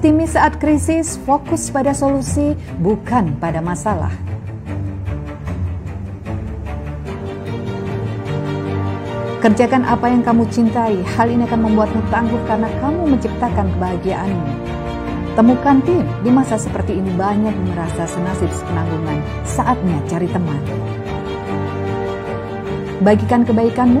Optimis saat krisis, fokus pada solusi, bukan pada masalah. Kerjakan apa yang kamu cintai, hal ini akan membuatmu tangguh karena kamu menciptakan kebahagiaanmu. Temukan tim, di masa seperti ini banyak merasa senasib sepenanggungan, saatnya cari teman. Bagikan kebaikanmu,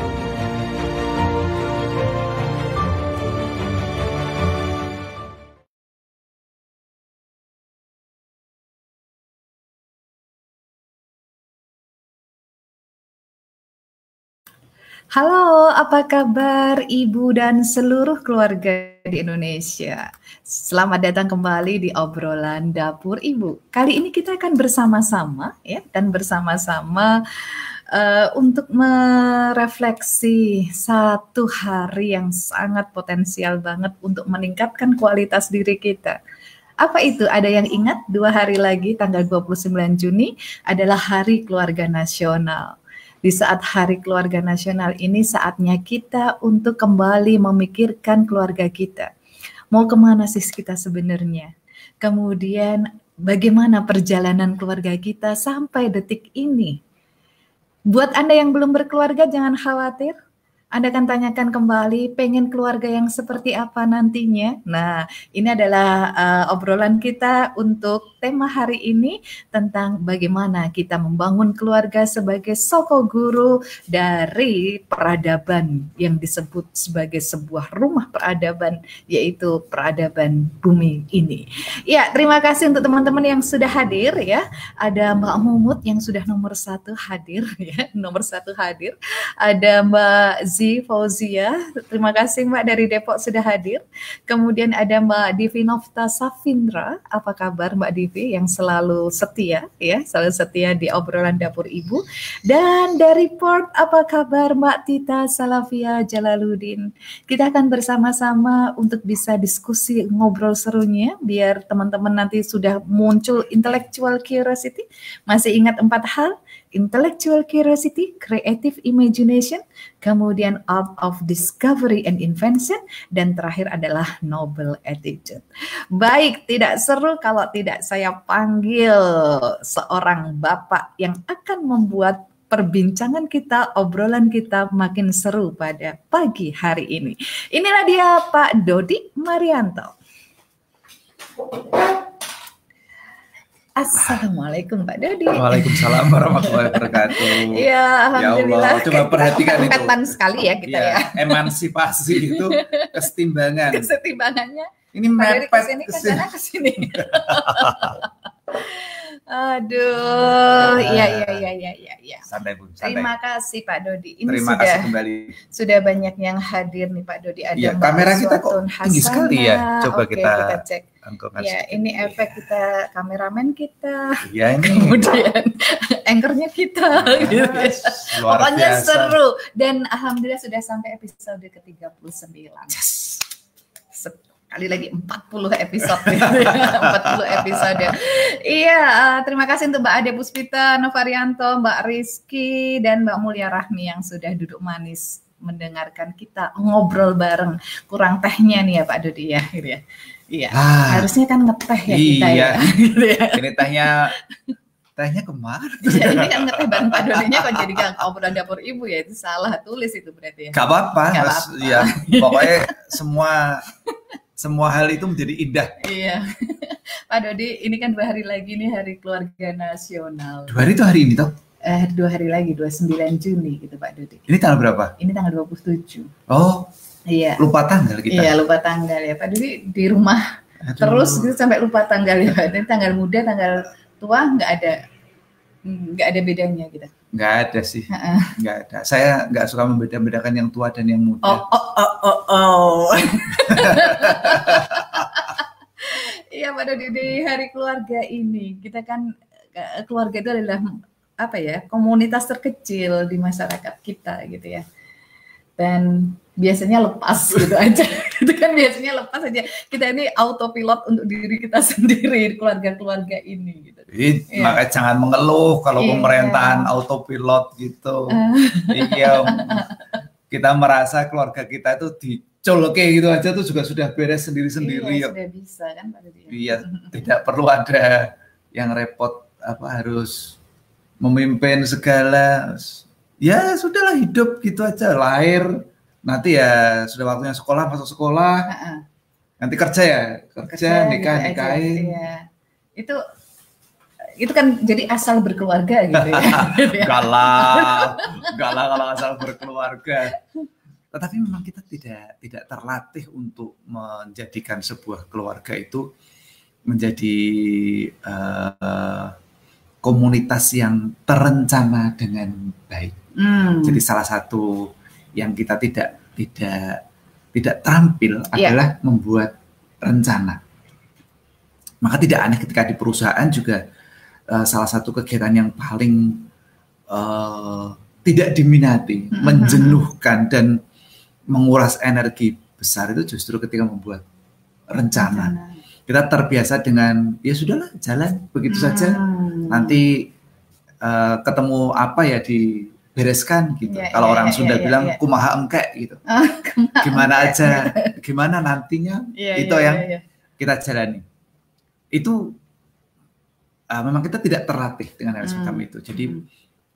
Halo, apa kabar Ibu dan seluruh keluarga di Indonesia? Selamat datang kembali di obrolan dapur Ibu. Kali ini kita akan bersama-sama ya dan bersama-sama uh, untuk merefleksi satu hari yang sangat potensial banget untuk meningkatkan kualitas diri kita. Apa itu? Ada yang ingat dua hari lagi tanggal 29 Juni adalah Hari Keluarga Nasional di saat Hari Keluarga Nasional ini saatnya kita untuk kembali memikirkan keluarga kita. Mau ke mana sih kita sebenarnya? Kemudian bagaimana perjalanan keluarga kita sampai detik ini? Buat Anda yang belum berkeluarga jangan khawatir, anda akan tanyakan kembali pengen keluarga yang seperti apa nantinya. Nah, ini adalah uh, obrolan kita untuk tema hari ini tentang bagaimana kita membangun keluarga sebagai soko guru dari peradaban yang disebut sebagai sebuah rumah peradaban yaitu peradaban bumi ini. Ya, terima kasih untuk teman-teman yang sudah hadir ya. Ada Mbak Mumut yang sudah nomor satu hadir ya, nomor satu hadir. Ada Mbak Z Fauzia Fauzia. Terima kasih Mbak dari Depok sudah hadir. Kemudian ada Mbak Divi Novta Safindra. Apa kabar Mbak Divi yang selalu setia ya, selalu setia di obrolan dapur Ibu. Dan dari Port apa kabar Mbak Tita Salafia Jalaluddin. Kita akan bersama-sama untuk bisa diskusi ngobrol serunya biar teman-teman nanti sudah muncul intellectual curiosity. Masih ingat empat hal? Intellectual curiosity, creative imagination, kemudian art of discovery and invention, dan terakhir adalah noble attitude. Baik, tidak seru kalau tidak saya panggil seorang bapak yang akan membuat perbincangan kita, obrolan kita makin seru pada pagi hari ini. Inilah dia Pak Dodi Marianto. Assalamualaikum Pak Dodi. Waalaikumsalam warahmatullahi wabarakatuh. Iya, alhamdulillah. Ya Allah, coba perhatikan itu. Sekali ya kita ya. ya. Emansipasi itu kesetimbangan. Kesetimbangannya. Ini mepet ke sini ke sini. Aduh, iya iya iya iya iya. Ya. Santai Bu. Santai. Terima kasih Pak Dodi. Ini Terima sudah, kasih kembali. Sudah banyak yang hadir nih Pak Dodi. Ada ya, kamera kita kok tinggi sekali ya. Coba Oke, kita, kita cek. Ya, ini efek kita kameramen kita. Iya ini. Kemudian anchornya kita. Yes, gitu. Pokoknya biasa. seru dan alhamdulillah sudah sampai episode ke-39. Yes kali lagi 40 episode gitu ya. 40 episode. Iya, uh, terima kasih untuk Mbak Ade Puspita, Novarianto, Mbak Rizky dan Mbak Mulia Rahmi yang sudah duduk manis mendengarkan kita ngobrol bareng. Kurang tehnya nih ya Pak Dodi ya, gitu ya. Iya. Ah, harusnya kan ngeteh ya iya. kita ya. Gitu ya. Ini tehnya tehnya ke mana? Ya, ini kan ngeteh bareng Pak Dodinya kan jadi kan obrolan dapur ibu ya itu salah tulis itu berarti ya. Gak apa-apa. Ya, pokoknya semua semua hal itu menjadi indah. Iya. Pak Dodi, ini kan dua hari lagi nih Hari Keluarga Nasional. Dua hari itu hari ini toh? Eh, dua hari lagi, 29 Juni gitu Pak Dodi. Ini tanggal berapa? Ini tanggal 27. Oh, Iya. Lupa tanggal kita. Iya, lupa tanggal ya. Pak Dodi di rumah Aduh. terus gitu sampai lupa tanggal ya. Ini tanggal muda, tanggal tua nggak ada nggak ada bedanya gitu. Nggak ada sih, nggak ada. Saya nggak suka membeda-bedakan yang tua dan yang muda. Oh, oh, oh, oh, oh. Iya pada di, di hari keluarga ini kita kan eh, keluarga itu adalah apa ya komunitas terkecil di masyarakat kita gitu ya. Dan biasanya lepas gitu aja itu kan biasanya lepas aja kita ini autopilot untuk diri kita sendiri keluarga-keluarga ini gitu Jadi, Iya. makanya jangan mengeluh kalau Iya. pemerintahan autopilot gitu iya kita merasa keluarga kita itu dicolke gitu aja tuh juga sudah beres sendiri-sendiri iya, ya. sudah bisa kan Iya, tidak perlu ada yang repot apa harus memimpin segala. Ya sudahlah hidup gitu aja, lahir nanti ya sudah waktunya sekolah masuk sekolah, Heeh. nanti kerja ya kerja, Kerja nikah gitu aja. nikahin. Iya. itu itu kan jadi asal berkeluarga gitu ya, ya. Galah, galah kalau asal berkeluarga. Tetapi memang kita tidak tidak terlatih untuk menjadikan sebuah keluarga itu menjadi eh, komunitas yang terencana dengan baik. Hmm. Jadi salah satu yang kita tidak tidak tidak terampil Iya. adalah membuat rencana. Maka tidak aneh ketika di perusahaan juga eh, salah satu kegiatan yang paling eh, tidak diminati, Mhm. menjenuhkan dan menguras energi besar itu justru ketika membuat rencana. Kita terbiasa dengan ya sudahlah jalan begitu saja Hmm. nanti eh, ketemu apa ya dibereskan gitu. Iya, Kalau iya, orang iya, Sunda iya, bilang iya. kumaha engkek gitu. Ah, Gimana aja, gimana nantinya Iya, itu iya, yang iya, iya. kita jalani. Itu eh, memang kita tidak terlatih dengan hal semacam Hmm. itu. Jadi Hmm.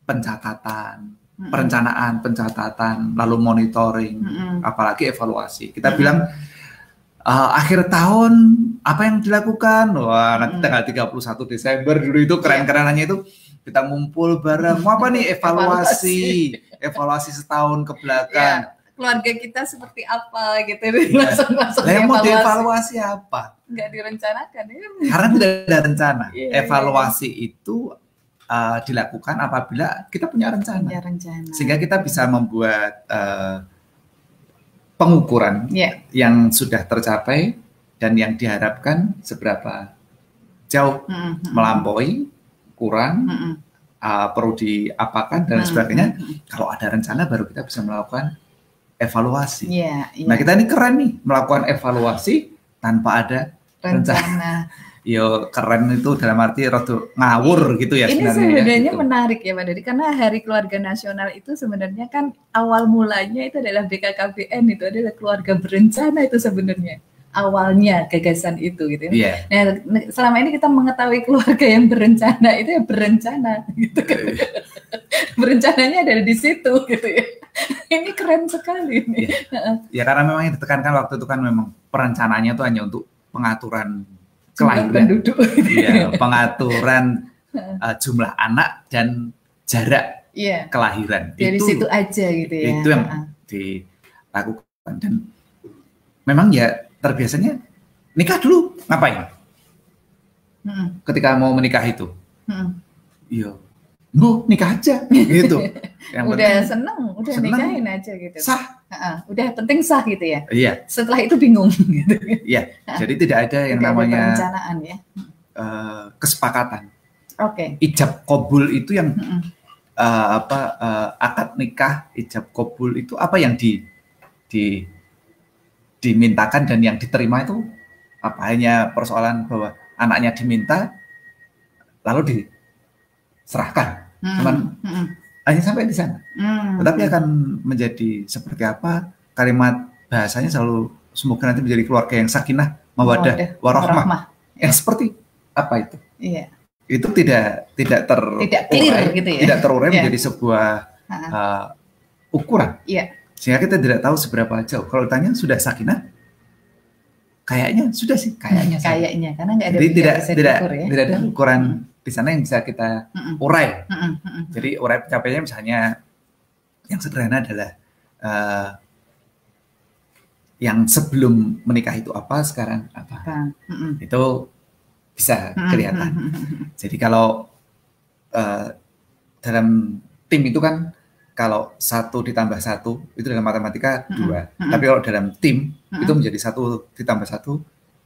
pencatatan, Hmm. perencanaan, pencatatan, lalu monitoring, Hmm. apalagi evaluasi. Kita Hmm. bilang eh, akhir tahun apa yang dilakukan? Wah, nanti Hmm. tanggal 31 Desember dulu itu keren-kerenannya itu kita ngumpul bareng. Mau apa nih evaluasi? evaluasi setahun ke belakang. keluarga kita seperti apa gitu Iya. langsung langsung yang mau dievaluasi. apa? nggak direncanakan ya Karena tidak ada rencana. Iya, Evaluasi itu uh, dilakukan apabila kita punya rencana. punya rencana Sehingga kita bisa membuat uh, pengukuran ya yang sudah tercapai dan yang diharapkan seberapa jauh Mm, mm, melampaui, kurang, mm, mm. uh, perlu diapakan dan Hmm, sebagainya. mm, mm. Kalau ada rencana baru kita bisa melakukan evaluasi. Iya, iya. Nah kita ini keren nih melakukan evaluasi tanpa ada rencana. yo keren itu dalam arti rada ngawur gitu ya Ini sebenarnya. ya, sebenarnya gitu. menarik ya Pak Dodi karena Hari Keluarga Nasional itu sebenarnya kan awal mulanya itu adalah BKKBN itu adalah keluarga berencana itu sebenarnya awalnya gagasan itu gitu. ya. Iya. Nah, selama ini kita mengetahui keluarga yang berencana itu ya berencana gitu kan. Berencananya ada di situ gitu ya. Ini keren sekali nih. Ya karena memang yang ditekankan waktu itu kan memang perencanaannya itu hanya untuk pengaturan kelahiran, penduduk. Iya, pengaturan uh, jumlah anak dan jarak Iya. kelahiran. Dari itu situ aja gitu ya. itu yang Heeh. dilakukan dan memang ya terbiasanya nikah dulu ngapain? Heeh. Ketika mau menikah itu, Heeh. iya, bu nikah aja gitu. Yang udah penting seneng, udah seneng. nikahin aja gitu. sah. Heeh, udah penting sah gitu ya. Iya, Setelah itu bingung gitu. iya. Jadi tidak ada yang Tidak ada namanya perencanaan ya. eh, kesepakatan. Oke. Ijab kabul itu yang Heeh. eh, apa eh, akad nikah ijab kabul itu apa yang di di dimintakan dan yang diterima itu apa hanya persoalan bahwa anaknya diminta lalu diserahkan Hmm, Cuman- hmm, hanya sampai di sana hmm. tetapi akan menjadi seperti apa kalimat bahasanya selalu semoga nanti menjadi keluarga yang sakinah mawadah Mawadah, warahmah yang seperti apa itu Iya. itu tidak tidak ter Tidak clear gitu ya. tidak terurai Iya. menjadi sebuah uh, ukuran Iya. Sehingga kita tidak tahu seberapa jauh kalau ditanya sudah sakinah kayaknya sudah sih kayaknya. Kayaknya karena nggak ada jadi tidak tidak diukur ya. tidak ada ukuran di sana yang bisa kita urai Mm-mm, mm-mm. jadi urai pencapaiannya misalnya yang sederhana adalah uh, yang sebelum menikah itu apa sekarang apa Bang. Mm-mm. itu bisa kelihatan mm-mm. Jadi kalau eh, dalam tim itu kan kalau satu ditambah satu itu dalam matematika dua. mm-mm. Tapi kalau dalam tim Mm-mm. itu menjadi satu ditambah satu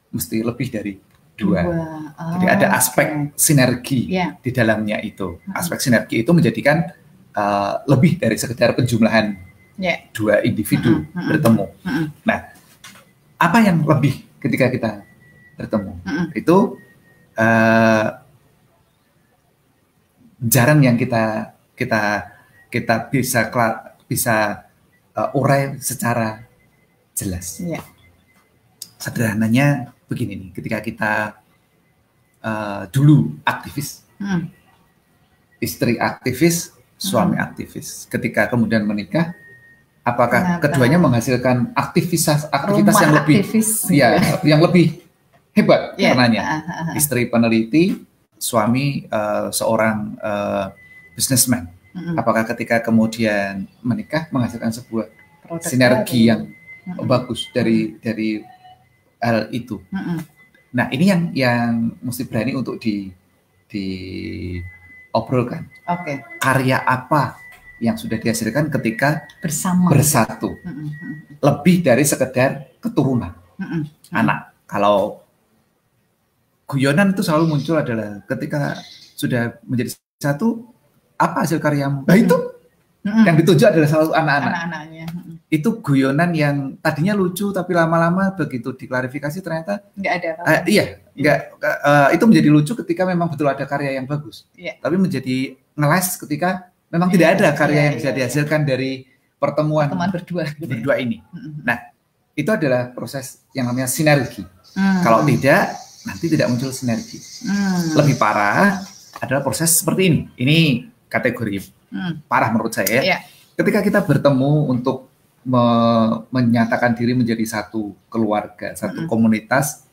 mesti lebih dari dua. Oh, Jadi ada aspek oke. sinergi Iya. di dalamnya itu. Aspek sinergi itu menjadikan eh, lebih dari sekedar penjumlahan Ya. dua individu Mm-mm, mm-mm. bertemu. Mm-mm. Nah, apa yang lebih ketika kita bertemu? Mm-mm. Itu eh, jarang yang kita kita kita bisa bisa eh, urai secara jelas. Ya. Sederhananya begini nih, ketika kita eh, dulu aktivis, Mm. istri aktivis, suami aktivis, ketika kemudian menikah, apakah Kenapa? keduanya menghasilkan aktivitas aktivitas Rumah yang lebih aktivis. ya yang lebih hebat Ya. karenanya Ah, ah, ah. istri peneliti suami eh, seorang eh, businessman Mm-mm. apakah ketika kemudian menikah menghasilkan sebuah Produk sinergi baru. yang Mm-mm. bagus dari dari hal itu Mm-mm. nah ini yang yang mesti berani untuk di diobrolkan Oke, karya apa yang sudah dihasilkan ketika bersama. bersatu. Mm-mm. lebih dari sekedar keturunan Mm-mm. anak. Kalau guyonan itu selalu muncul adalah ketika sudah menjadi satu, apa hasil karyamu? Nah itu Mm-mm. yang dituju adalah selalu anak-anak. anak-anaknya. Itu guyonan yang tadinya lucu tapi lama-lama begitu diklarifikasi ternyata nggak ada eh, iya nggak eh, itu menjadi lucu ketika memang betul ada karya yang bagus. Iya. Tapi menjadi ngeles ketika memang Iya, tidak ada karya iya, yang bisa iya, dihasilkan dari pertemuan teman berdua berdua ini. Mm-mm. Itu adalah proses yang namanya sinergi. Mm. Kalau tidak, nanti tidak muncul sinergi. Mm. Lebih parah adalah proses seperti ini. Ini kategori Mm. parah menurut saya. Iya. Ketika kita bertemu untuk me- menyatakan diri menjadi satu keluarga, satu Mm-mm. komunitas,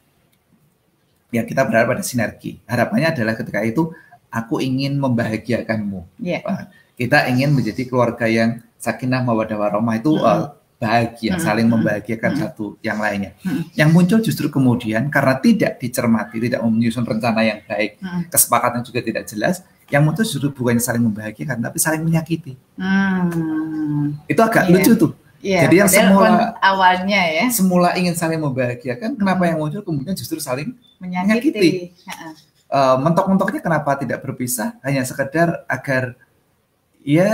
ya kita berharap ada sinergi. Harapannya adalah ketika itu aku ingin membahagiakanmu. Iya. Kita ingin menjadi keluarga yang sakinah mawadah warahmah itu Mm-mm. eh, bahagia, Mm-mm. saling membahagiakan Mm-mm. satu yang lainnya. Mm-mm. Yang muncul justru kemudian karena tidak dicermati, tidak menyusun rencana yang baik, Mm. kesepakatan juga tidak jelas, yang muncul justru bukan saling membahagiakan tapi saling menyakiti. Mm. Itu agak Iya. lucu tuh. Iya, Jadi yang semula- awalnya ya Semula ingin saling membahagiakan, kenapa Hmm. yang muncul kemudian justru saling menyakiti. Menyakiti. Eh, mentok-mentoknya kenapa tidak berpisah hanya sekedar agar ya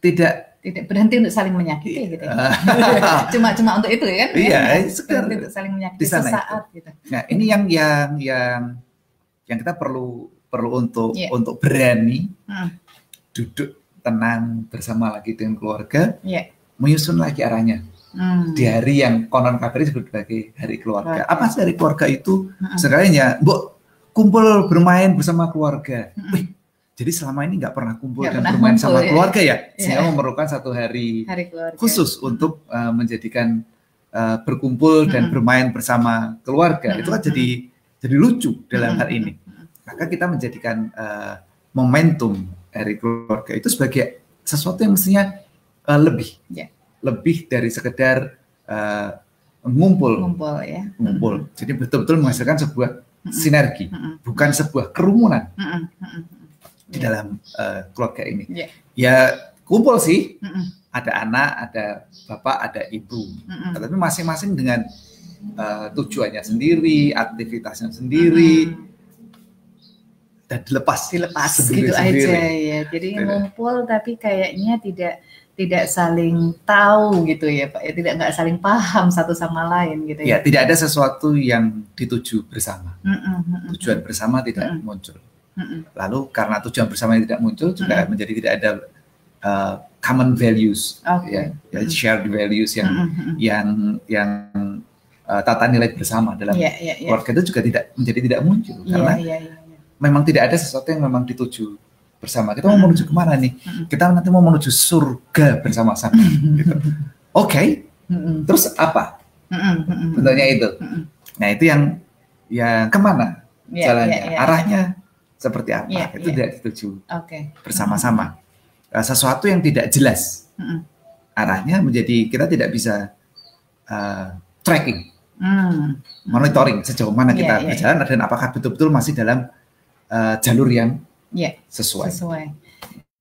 tidak Tidak berhenti untuk saling menyakiti gitu. ya. Cuma cuma untuk itu ya kan? Iya, Ya, sekedar untuk saling menyakiti di sana sesaat gitu. Nah, ini yang yang yang yang kita perlu perlu untuk Iya. untuk berani Hmm. duduk tenang bersama lagi dengan keluarga, Iya. menyusun lagi arahnya Hmm. di hari yang konon kabari disebut sebagai hari keluarga. Apa sih hari keluarga itu? Hmm. Sekalinya, bu kumpul bermain bersama keluarga. Hmm. Wih, jadi selama ini nggak pernah kumpul Nggak dan pernah bermain kumpul, sama ya. keluarga ya, sehingga Iya. memerlukan satu hari Hari keluarga. khusus untuk uh, menjadikan uh, berkumpul dan Mm-mm. bermain bersama keluarga. Itu kan Mm-mm. jadi jadi lucu dalam hal Mm-mm. ini. Maka kita menjadikan uh, momentum hari keluarga itu sebagai sesuatu yang mestinya uh, lebih, Ya. lebih dari sekedar uh, ngumpul, Ngumpul ya. ngumpul. Jadi betul-betul menghasilkan sebuah Mm-mm. sinergi, Mm-mm. bukan sebuah kerumunan Mm-mm. Mm-mm. di dalam uh, keluarga ini. Iya. Ya kumpul sih, Mm-mm. ada anak, ada bapak, ada ibu. Mm-mm. Tapi masing-masing dengan uh, tujuannya sendiri, aktivitasnya sendiri, Mm-mm. Dan dilepas. dilepas Sendiri- gitu sendiri. aja ya. Jadi Tidak. ngumpul tapi kayaknya tidak tidak saling tahu gitu ya Pak. Ya, tidak nggak saling paham satu sama lain gitu Ya, ya. tidak ada sesuatu yang dituju bersama. Mm-mm, mm-mm, Tujuan bersama tidak Mm-mm. muncul. mm-mm. Lalu karena tujuan bersama yang tidak muncul juga Mm-mm. menjadi tidak ada uh, common values, Oke. ya, ya, shared values yang Mm-mm, mm-mm. yang yang uh, tata nilai bersama dalam Iya, iya, iya. keluarga itu juga tidak menjadi tidak muncul Iya, karena iya, iya. Memang tidak ada sesuatu yang memang dituju bersama. Kita mau Mm. menuju ke mana nih? Mm-mm. Kita nanti mau menuju surga bersama-sama. gitu. Oke, Mm-mm, terus apa? Bentuknya itu. Nah itu yang yang ke mana Iya, jalannya? iya, iya. Arahnya seperti apa? Iya, itu iya. tidak dituju Oke. bersama-sama. Uh, sesuatu yang tidak jelas arahnya menjadi kita tidak bisa uh, tracking, monitoring sejauh mana Iya, kita iya, berjalan dan apakah betul-betul masih dalam uh, jalur yang Iya, sesuai. sesuai.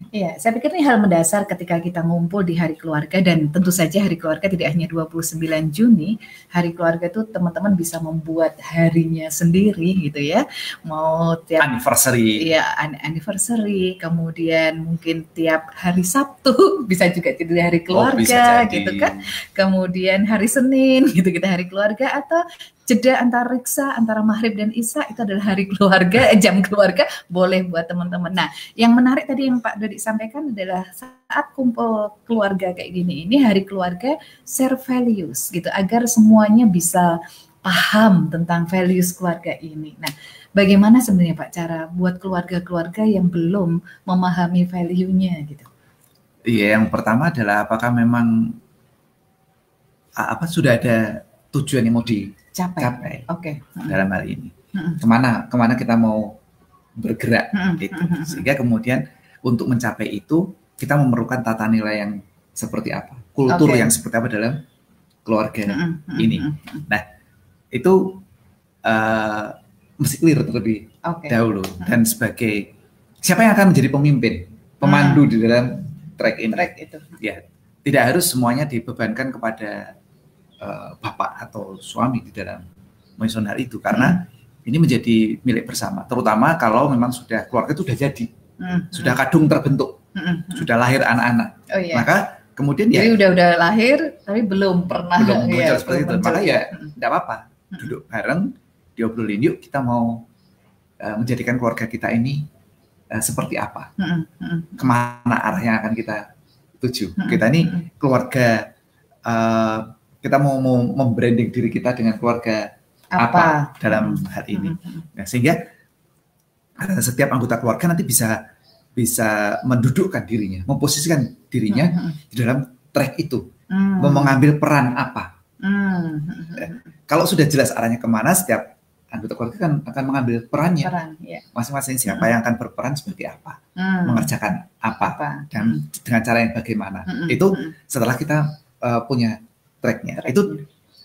Iya, saya pikir ini hal mendasar ketika kita ngumpul di hari keluarga dan tentu saja hari keluarga tidak hanya 29 Juni, hari keluarga itu teman-teman bisa membuat harinya sendiri gitu ya. Mau tiap Anniversary. Iya, an- anniversary, kemudian mungkin tiap hari Sabtu bisa juga jadi hari Oh, keluarga jadi. gitu kan. Kemudian hari Senin gitu kita hari keluarga atau jeda antara riksa antara maghrib dan isya itu adalah hari keluarga, jam keluarga boleh buat teman-teman. Nah, yang menarik tadi yang Pak Dodi sampaikan adalah saat kumpul keluarga kayak gini, ini hari keluarga share values gitu agar semuanya bisa paham tentang values keluarga ini. Nah, bagaimana sebenarnya Pak cara buat keluarga-keluarga yang belum memahami value-nya gitu? Iya, yang pertama adalah apakah memang apa sudah ada tujuan yang mau Capai. dicapai Oke. dalam hal ini? Mm-mm. Ke mana ke mana kita mau bergerak? Gitu. Mm-mm. Sehingga kemudian untuk mencapai itu kita memerlukan tata nilai yang seperti apa, kultur Oke. yang seperti apa dalam keluarga. Mm-mm. ini. Itu eh, mesti clear terlebih Oke. dahulu dan sebagai siapa yang akan menjadi pemimpin, pemandu di dalam track ini. Track itu. Ya, tidak harus semuanya dibebankan kepada eh, bapak atau suami di dalam hal itu karena ini menjadi milik bersama. Terutama kalau memang sudah keluarga itu sudah jadi, Mm-mm. sudah kadung terbentuk, Mm-mm. sudah lahir anak-anak. Oh iya. Maka kemudian Jadi ya udah udah lahir tapi belum pernah belum muncul Iya, seperti itu. belum Maka muncul. ya tidak apa-apa, duduk bareng, diobrolin yuk kita mau eh, menjadikan keluarga kita ini eh, seperti apa. Mm-mm. ke mana arah yang akan kita tuju. Kita ini keluarga eh, kita mau, mau membranding diri kita dengan keluarga apa, dalam hal ini. Mm-mm. Nah, sehingga eh, setiap anggota keluarga nanti bisa bisa mendudukkan dirinya, memposisikan dirinya Mm-mm. di dalam track itu, Mm. mau mengambil peran apa. Mm. Kalau sudah jelas arahnya ke mana, setiap anggota keluarga kan akan mengambil perannya Peran, ya. masing-masing siapa yang akan berperan sebagai apa, mengerjakan apa, Apa? dan dengan cara yang bagaimana. Itu setelah kita eh, punya tracknya, Track. itu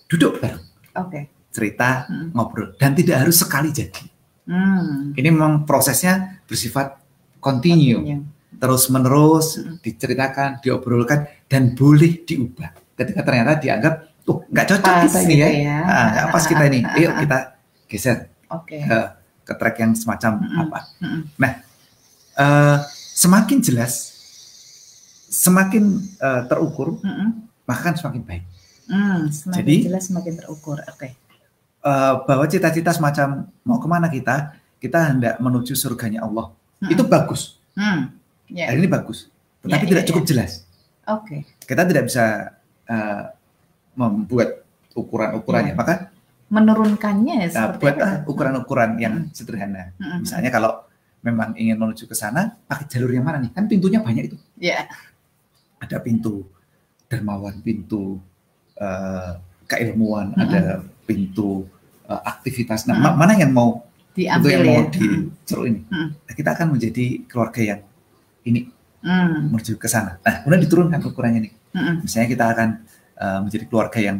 duduk bareng, Oke. cerita, Mm. ngobrol, dan tidak harus sekali jadi. Mm. Ini memang prosesnya bersifat continue, Continue. terus menerus Mm. diceritakan, diobrolkan, dan boleh diubah. Ketika ternyata dianggap, oh nggak cocok Pas kita ini ya, gitu ya. Ah, nggak pas kita ini, yuk kita geser Oke. ke, ke track yang semacam Mm-mm. apa. Mm-mm. Eh, semakin jelas, semakin eh, terukur, Mm-mm. maka kan semakin baik. Mm. Semakin Jadi- jelas semakin terukur. Oke. Eh, bahwa cita-cita semacam mau ke mana kita, kita hendak menuju surganya Allah. Mm-mm. Itu bagus, Mm. Ya. hari ini bagus, tetapi Ya, tidak ya, cukup ya. jelas. Oke. Kita tidak bisa eh, membuat ukuran-ukurannya, Ya. maka Menurunkannya nah, seperti buat ah, ukuran-ukuran yang Mm. sederhana. Mm-mm. Misalnya kalau memang ingin menuju ke sana, pakai jalur yang mana nih? Kan pintunya banyak itu. Ya. Ada pintu dermawan, pintu eh, keilmuan, Mm-mm. ada pintu eh, aktivitas. Nah, ma- mana yang mau itu Diambil yang ya. mau diceru ini? Mm-mm. Nah, kita akan menjadi keluarga yang ini Mm. menuju ke sana. Nah, kemudian diturunkan ukurannya nih. Mm-mm. Misalnya kita akan eh, menjadi keluarga yang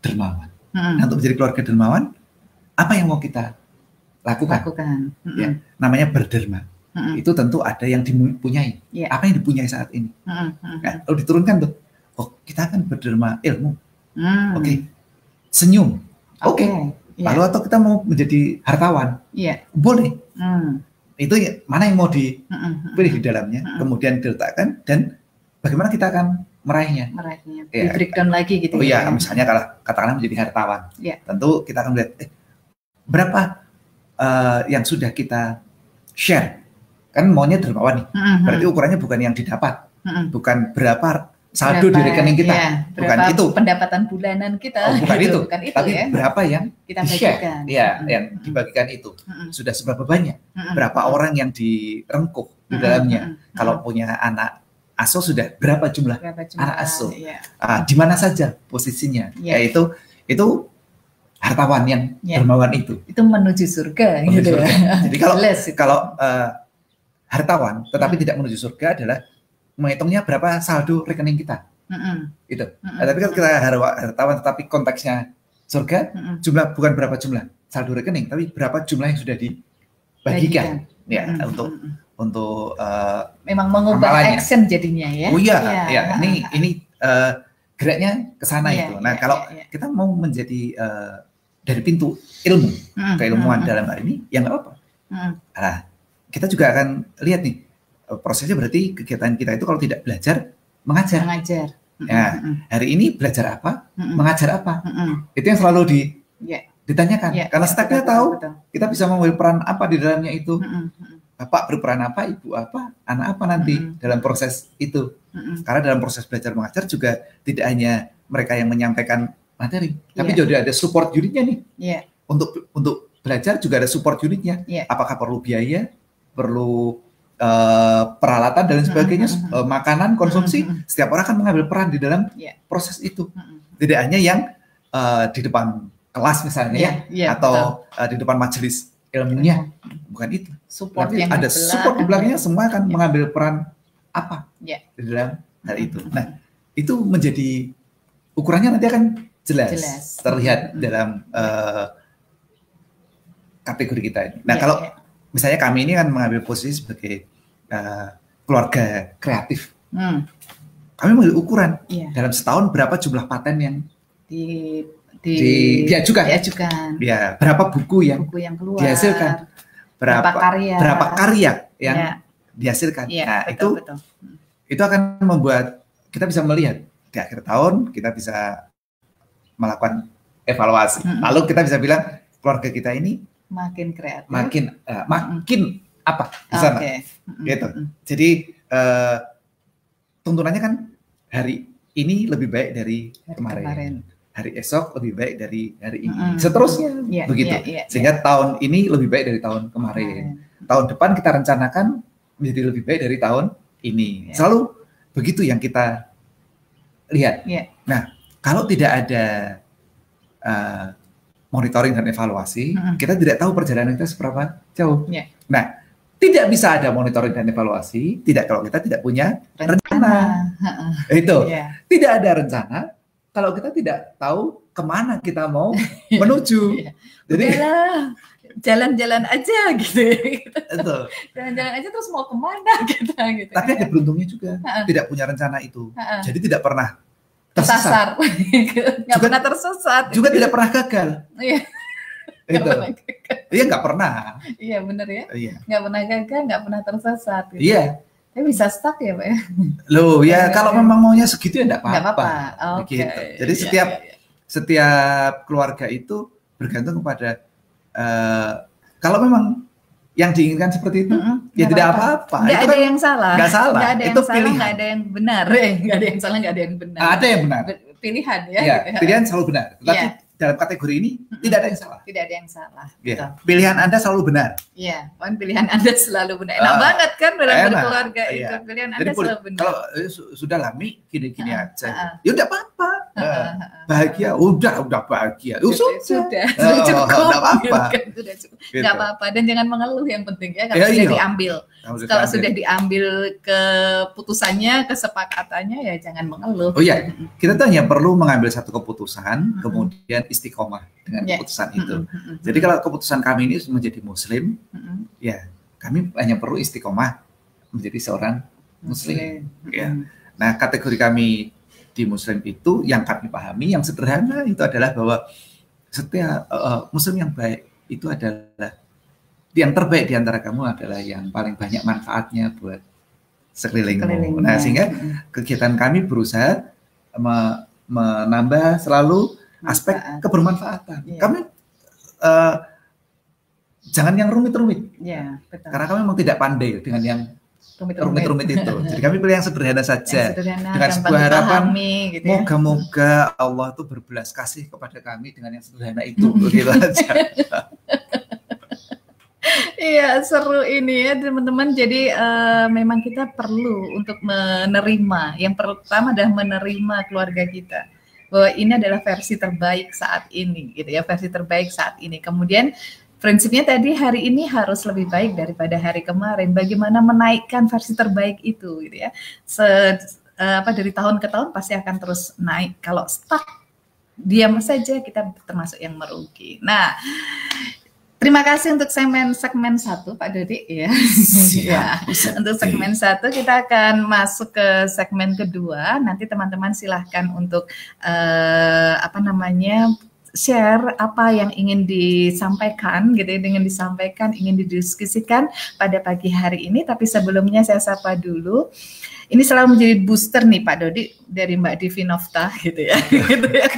dermawan. Mm-mm. Nah, untuk menjadi keluarga dermawan, apa yang mau kita lakukan? Lakukan. Mm-mm. Ya. Namanya berderma. Mm-mm. Itu tentu ada yang dipunyai. Ya. Apa yang dipunyai saat ini? Mm-mm. Nah, kalau diturunkan tuh, oh kita akan berderma ilmu. Mm. Oke, senyum. Oke. Ya. Lalu atau kita mau menjadi hartawan, Iya. boleh. Mm. Itu ya, mana yang mau dipilih Mm-mm. di dalamnya, Mm-mm. kemudian diletakkan dan bagaimana kita akan meraihnya. Meraihnya. Iya. Di breakdown lagi gitu Oh ya. iya, misalnya kalau katakanlah menjadi hartawan, Iya. tentu kita akan melihat eh, berapa eh, yang sudah kita share. Kan maunya dermawan nih. Mm-mm. Berarti ukurannya bukan yang didapat, Mm-mm. bukan berapa saldo di Berapa- rekening kita, iya, bukan itu. pendapatan bulanan kita. Oh, bukan gitu. itu. Bukan itu tapi ya. berapa yang Kita bagikan. Iya, Mm-mm. yang dibagikan itu. Mm-mm. Sudah seberapa banyak? Mm-mm. Berapa orang yang direngkuh di dalamnya? Mm-mm. Kalau punya anak asuh sudah berapa jumlah? berapa jumlah anak asuh. Iya. Ah, di mana saja posisinya? Iya. Yaitu itu hartawan yang Iya. dermawan itu. Itu menuju surga Menuju gitu surga. ya. Jadi kalau kalau eh, hartawan tetapi tidak menuju surga adalah menghitungnya berapa saldo rekening kita. Mm-mm. Itu. Mm-mm. Nah, tapi kan kita hartawan tetapi konteksnya surga Mm-mm. jumlah bukan berapa jumlah saldo rekening tapi berapa jumlah yang sudah dibagikan ya Bagikan. Mm-mm. untuk untuk uh, memang mengubah amalannya. action jadinya ya. Oh iya, Iya. ya, ini ini uh, geraknya ke sana Iya, itu. Nah, iya, kalau iya, iya. kita mau menjadi uh, dari pintu ilmu, Mm, keilmuan mm, dalam hal ini, ya nggak apa-apa. mm, Nah, kita juga akan lihat nih prosesnya berarti kegiatan kita itu kalau tidak belajar mengajar. mengajar. Mm, Ya. mm, Hari ini belajar apa, mm, mm, mengajar apa, mm, mm. itu yang selalu di, Iya, ditanyakan. iya, Karena betul, kita tahu betul, kita bisa mengambil peran apa di dalamnya itu. Mm, mm, mm, Bapak berperan apa, ibu apa, anak apa nanti Mm-mm. dalam proses itu. mm, mm. Karena dalam proses belajar mengajar juga tidak hanya mereka yang menyampaikan materi, tapi Iya. juga ada support unitnya nih. Iya, Untuk untuk belajar juga ada support unitnya. Iya. Apakah perlu biaya, perlu eh, peralatan dan sebagainya, mm-mm. eh, makanan, konsumsi. Mm-mm, Setiap orang akan mengambil peran di dalam Iya. proses itu. mm, mm. Tidak hanya yang eh, di depan kelas misalnya Iya, ya, iya, betul. atau eh, di depan majelis ilmunya, bukan itu. support Tapi yang ada di support di belakang. belakangnya semua akan Iya. mengambil peran apa Iya. di dalam hal itu. Nah, itu menjadi ukurannya nanti akan jelas, Jelas. terlihat Mm, mm. dalam eh, kategori kita ini. Nah, Iya, kalau iya. Misalnya kami ini kan mengambil posisi sebagai eh, keluarga kreatif, Hmm, kami mengambil ukuran iya. dalam setahun berapa jumlah paten yang di di, Di- diajukan. diajukan. ya berapa buku yang buku yang keluar dihasilkan, berapa berapa karya berapa karya yang Iya, dihasilkan. iya, nah, betul, itu betul. itu akan membuat kita bisa melihat di akhir tahun kita bisa melakukan evaluasi. Mm-mm. Lalu kita bisa bilang keluarga kita ini makin kreatif makin eh, makin apa di sana. oke Mm, Gitu. mm, Jadi eh, tuntunannya kan hari ini lebih baik dari Dari kemarin. kemarin. Hari esok lebih baik dari hari ini. Mm-mm. Seterusnya Iya, begitu. iya, iya, Sehingga tahun ini lebih baik dari tahun kemarin. Tahun depan kita rencanakan menjadi lebih baik dari tahun ini. Iya. Selalu begitu yang kita lihat. Iya. Nah, kalau tidak ada uh, monitoring dan evaluasi, Mm-mm. kita tidak tahu perjalanan kita seberapa jauh. Iya. Nah, tidak bisa ada monitoring dan evaluasi tidak kalau kita tidak punya rencana. Heeh, Itu iya. tidak ada rencana kalau kita tidak tahu ke mana kita mau menuju. Iya. Jadi jalan-jalan aja gitu itu. jalan-jalan aja terus mau ke mana kita gitu Tapi ada beruntungnya juga tidak punya rencana itu. Jadi tidak pernah tersesat, nggak Juga- pernah tersesat juga tidak pernah gagal. Iya. Itu. Iya nggak pernah. iya bener ya Iya. nggak pernah gagal nggak pernah tersesat gitu. Iya. tapi bisa stuck ya pak ya Loh ya Iya, kalau memang maunya segitu ya enggak nggak apa-apa. apa-apa oke Begitu. Jadi Iya, setiap iya, iya. setiap keluarga itu bergantung kepada eh, kalau memang yang diinginkan seperti itu Mm-mm, ya nggak tidak apa-apa. Itu ada kan yang salah nggak salah. nggak ada yang Itu salah pilihan. nggak ada yang benar eh nggak ada yang salah nggak ada yang benar ada yang benar. pilihan ya, Ya, gitu ya. pilihan selalu benar. Tetapi Iya. Dalam kategori ini tidak ada yang salah. tidak ada yang salah Ya. Betul. Pilihan Anda selalu benar. Iya, kan pilihan Anda selalu benar. Enak Ah, banget kan dalam enak, berkeluarga iya. itu pilihan Jadi Anda selalu benar. kalau eh, su- sudah lami gini-gini Ah, aja. ah. Ya udah apa-apa. Ah, ah. bahagia, udah udah bahagia. Ya, sudah, sudah. sudah, sudah cukup. nggak apa-apa. gitu kan, sudah cukup. Gitu. Nggak apa-apa dan jangan mengeluh yang penting ya kalau Ya, sudah iya. diambil. Kalau sudah Kalau diambil. sudah diambil keputusannya, kesepakatannya ya jangan mengeluh. Oh iya, kita tuh hanya perlu mengambil satu keputusan, Mm-mm. kemudian istiqomah dengan Ya. keputusan itu. Mm-mm, Jadi kalau keputusan kami ini menjadi muslim, mm-mm. ya kami hanya perlu istiqomah menjadi seorang muslim. Ya. Mm-mm. Nah, kategori kami di muslim itu yang kami pahami yang sederhana itu adalah bahwa setiap eh, muslim yang baik itu adalah yang terbaik di antara kamu adalah yang paling banyak manfaatnya buat sekelilingmu. Sekelilingnya. Nah, sehingga Mm-mm. kegiatan kami berusaha me- menambah selalu aspek Manfaat. kebermanfaatan. Iya. Kami eh, jangan yang rumit-rumit Ya, betul. karena kami memang tidak pandai dengan yang Rumit-rumit. itu. Jadi kami pilih yang sederhana Yang saja. sederhana, Dengan sebuah harapan, gitu ya. Moga-moga Allah tuh berbelas kasih kepada kami dengan yang sederhana itu. Begitu aja. Iya seru ini ya teman-teman. Jadi eh, memang kita perlu untuk menerima. Yang pertama adalah menerima keluarga kita bahwa ini adalah versi terbaik saat ini, gitu ya versi terbaik saat ini. Kemudian prinsipnya tadi hari ini harus lebih baik daripada hari kemarin. Bagaimana menaikkan versi terbaik itu, gitu ya. Se, eh, apa dari tahun ke tahun pasti akan terus naik. Kalau stuck diam saja kita termasuk yang merugi. Nah Terima kasih untuk segmen segmen satu Pak Dodi ya. ya. Untuk segmen satu kita akan masuk ke segmen kedua. Nanti teman-teman silahkan untuk uh, apa namanya share apa yang ingin disampaikan gitu ya, ingin disampaikan, ingin didiskusikan pada pagi hari ini. Tapi sebelumnya saya sapa dulu ini selalu menjadi booster nih Pak Dodi dari Mbak Divi Novta gitu ya. gitu ya.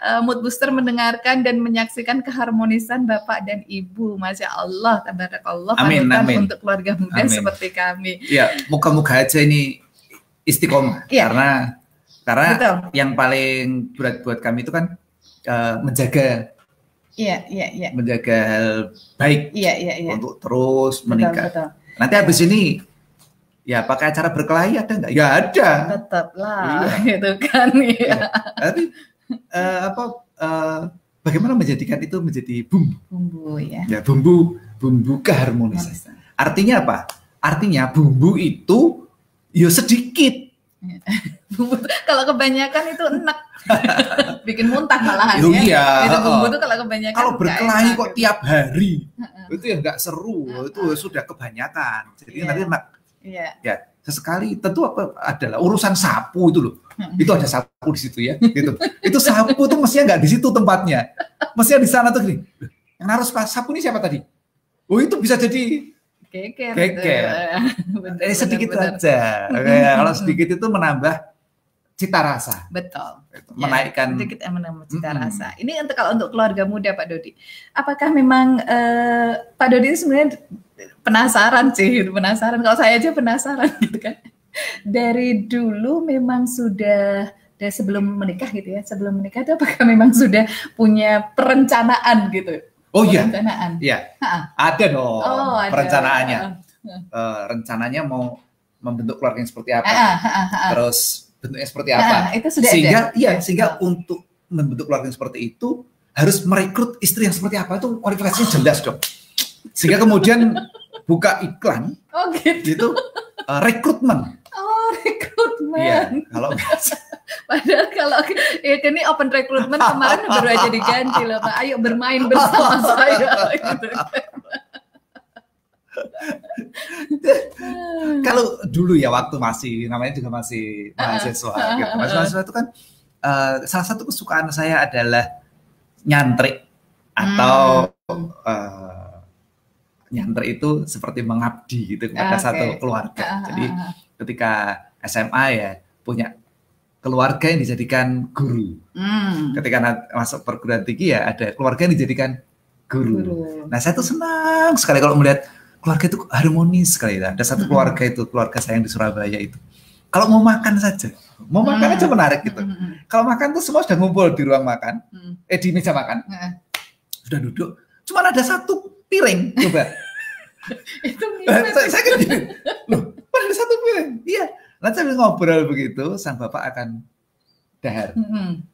Uh, mood booster mendengarkan dan menyaksikan keharmonisan Bapak dan Ibu. Masya Allah, tabarakallah. Amin, amin. Untuk keluarga muda amin. seperti kami. Iya, muka-muka aja ini istiqomah. Ya. Karena karena Betul. yang paling berat buat kami itu kan uh, menjaga Iya, iya, iya. Menjaga hal baik. Iya, iya, iya. Untuk terus menikah. Betul, betul. Nanti habis ini Ya pakai acara berkelahi ada nggak? Ya ada. Tetap lah, iya. gitu kan. Ya. ya. Tapi uh, apa? Uh, bagaimana menjadikan itu menjadi bumbu? Bumbu ya. Ya bumbu, bumbu keharmonisan. Artinya apa? Artinya bumbu itu ya sedikit. bumbu kalau kebanyakan itu enak. Bikin muntah malahan ya. Iya. Itu bumbu itu kalau kebanyakan. Kalau berkelahi kok tiap hari, itu ya nggak seru. Itu sudah kebanyakan. Jadi yeah. nanti enak Iya. Ya, sesekali tentu apa adalah urusan sapu itu loh. Hmm. Itu ada sapu di situ ya, gitu. itu sapu tuh mestinya nggak di situ tempatnya. Mestinya di sana tuh gini. Yang harus sapu ini siapa tadi? Oh, itu bisa jadi keker. Keker. Bener, eh, sedikit bener, aja. Kayak kalau sedikit itu menambah cita rasa. Betul. Gitu. Ya, Menaikkan sedikit menambah cita mm-hmm. rasa. Ini untuk kalau untuk keluarga muda Pak Dodi. Apakah memang uh, Pak Dodi sebenarnya penasaran sih, penasaran. Kalau saya aja penasaran gitu kan. Dari dulu memang sudah dari sebelum menikah gitu ya, sebelum menikah itu apakah memang sudah punya perencanaan gitu? Oh iya. Perencanaan. Iya. Ada dong oh, ada. perencanaannya. Uh, rencananya mau membentuk keluarga yang seperti apa. Ha, ha, ha, Terus bentuknya seperti apa. Itu sudah sehingga ada. iya, sehingga oh. untuk membentuk keluarga yang seperti itu harus merekrut istri yang seperti apa itu kualifikasinya jelas dong. Sehingga kemudian buka iklan oh, gitu. gitu uh, rekrutmen. Oh, rekrutmen. Iya, kalau Padahal kalau ya, ini open rekrutmen kemarin baru aja diganti loh Pak. Ayo bermain bersama saya. Gitu. kalau dulu ya waktu masih namanya juga masih mahasiswa gitu. Masih mahasiswa itu kan uh, salah satu kesukaan saya adalah nyantrik atau hmm. uh, nyantri itu seperti mengabdi gitu kepada okay. satu keluarga. Uh, Jadi ketika SMA ya punya keluarga yang dijadikan guru. Hmm. Ketika masuk perguruan tinggi ya ada keluarga yang dijadikan guru. guru. Nah saya tuh senang sekali kalau melihat keluarga itu harmonis sekali. Ada satu hmm. keluarga itu keluarga saya yang di Surabaya itu. Kalau mau makan saja, mau makan hmm. aja menarik gitu. Hmm, hmm. Kalau makan tuh semua sudah ngumpul di ruang makan, hmm. eh di meja makan, hmm. sudah duduk. Cuma ada satu piring. Coba. Itu saya, saya kan gini. Loh ada satu piring. Iya. Nanti sambil ngobrol begitu sang bapak akan dahar. Hmm.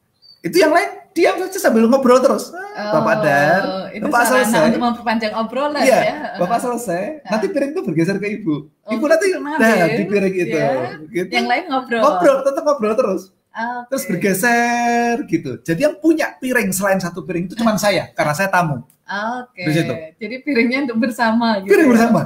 itu yang lain diam saja sambil ngobrol terus. Oh, bapak dahar bapak selesai. untuk memperpanjang obrolan iya, ya. bapak selesai. Nanti piring itu bergeser ke ibu. Oh, ibu nanti dahar di piring itu. Ya. gitu. yang lain ngobrol. Ngobrol tetap ngobrol terus. Okay. Terus bergeser gitu. Jadi yang punya piring selain satu piring itu cuma saya karena saya tamu. Oke. Okay. Jadi piringnya untuk bersama gitu. Piring ya? bersama.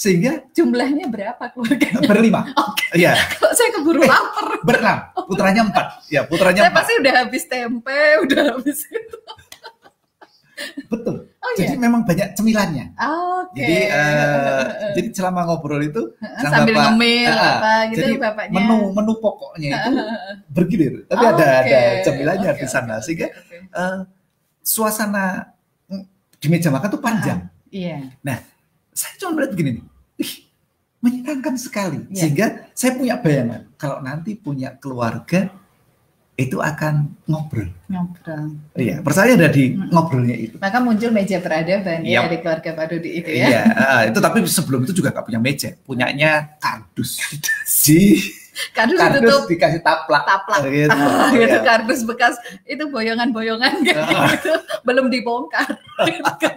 Sehingga jumlahnya berapa keluarganya? Berlima. Oke. Okay. Iya. Kalau saya keburu lapar. Berenam. Putranya empat. Ya, putranya saya empat. pasti udah habis tempe, udah habis itu. Betul. Oh, jadi iya? memang banyak cemilannya. Oke. Okay. Jadi uh, jadi selama ngobrol itu sambil bapak, ngemil uh, apa gitu jadi bapaknya. Menu menu pokoknya itu bergilir. Tapi oh, ada okay. ada cemilannya okay, di sana okay, sehingga okay. Uh, suasana di meja makan tuh panjang. Uh, iya. Nah, saya cuma melihat begini nih. Ih, menyenangkan sekali. Yeah. Sehingga saya punya bayangan kalau nanti punya keluarga itu akan ngobrol. Ngobrol. Iya, percaya ada di hmm. ngobrolnya itu. Maka muncul meja peradaban ya di keluarga Pak Dudi itu ya. Iya, uh, itu tapi sebelum itu juga gak punya meja, punyanya kardus. Si kardus, kardus ditutup dikasih taplak. Taplak. Gitu, oh, gitu ya. kardus bekas itu boyongan-boyongan gitu. Belum dibongkar. gitu kan.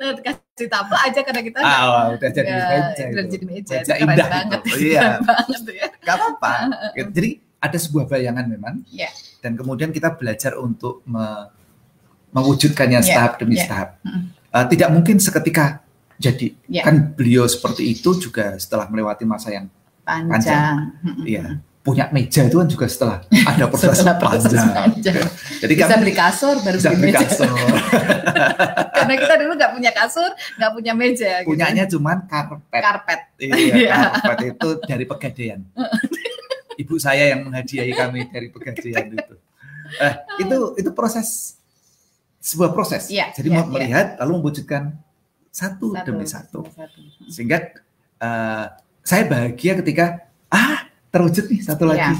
Nah, dikasih taplak aja karena kita ah, oh, udah jadi ya, meja. Udah jadi meja. Meja indah banget. Iya. banget ya. Gak apa-apa. Jadi ada sebuah bayangan memang. Yeah. Dan kemudian kita belajar untuk me mewujudkannya yeah. tahap demi yeah. tahap. Mm. uh, tidak mungkin seketika jadi. Ya. Kan beliau seperti itu juga setelah melewati masa yang Panjang. Iya. Punya meja itu kan juga setelah ada proses Setelah proses panjang. panjang. Jadi Bisa kami beli kasur baru bisa beli meja. kasur. Karena kita dulu nggak punya kasur, nggak punya meja. gitu. Punyanya cuman karpet. karpet. Iya, Iya. karpet itu dari pegadaian. Ibu saya yang menghadiahi kami dari pegadaian itu. Eh, itu itu proses sebuah proses. Iya, Jadi mau melihat lalu mewujudkan satu, Satu, demi satu. satu. Sehingga eh, saya bahagia ketika ah terwujud nih satu lagi.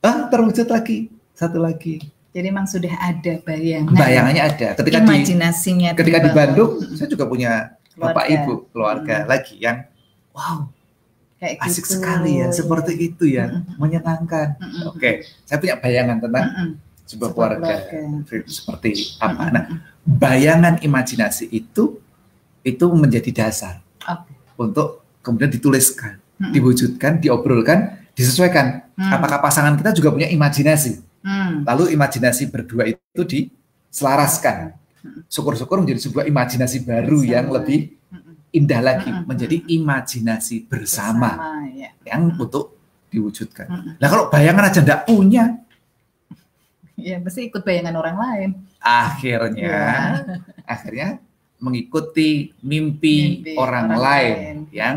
Ah terwujud lagi satu lagi. Jadi memang sudah ada bayangan. Bayangannya ada. Ketika di imajinasinya ketika di. Bandung saya juga punya bapak Keluarga. ibu keluarga lagi yang wow kayak asik gitu. sekali ya seperti itu ya Mm-mm. menyenangkan. Mm-mm. Oke, saya punya bayangan tentang Mm-mm. sebuah Sebuah keluarga keluarga. seperti apa. Mm-mm. Nah, bayangan imajinasi itu itu menjadi dasar Oke. untuk kemudian dituliskan, Mm-mm. diwujudkan, diobrolkan, disesuaikan. Hmm. Apakah pasangan kita juga punya imajinasi? Hmm. Lalu imajinasi berdua itu diselaraskan. Syukur-syukur menjadi sebuah imajinasi baru Bersama. yang lebih indah lagi, Mm-mm. menjadi imajinasi bersama, Bersama, ya. yang untuk diwujudkan. Mm-mm. Nah kalau bayangan aja enggak punya, Ya, mesti ikut bayangan orang lain. akhirnya Ya. akhirnya mengikuti mimpi, Mimpi orang, orang lain, lain. yang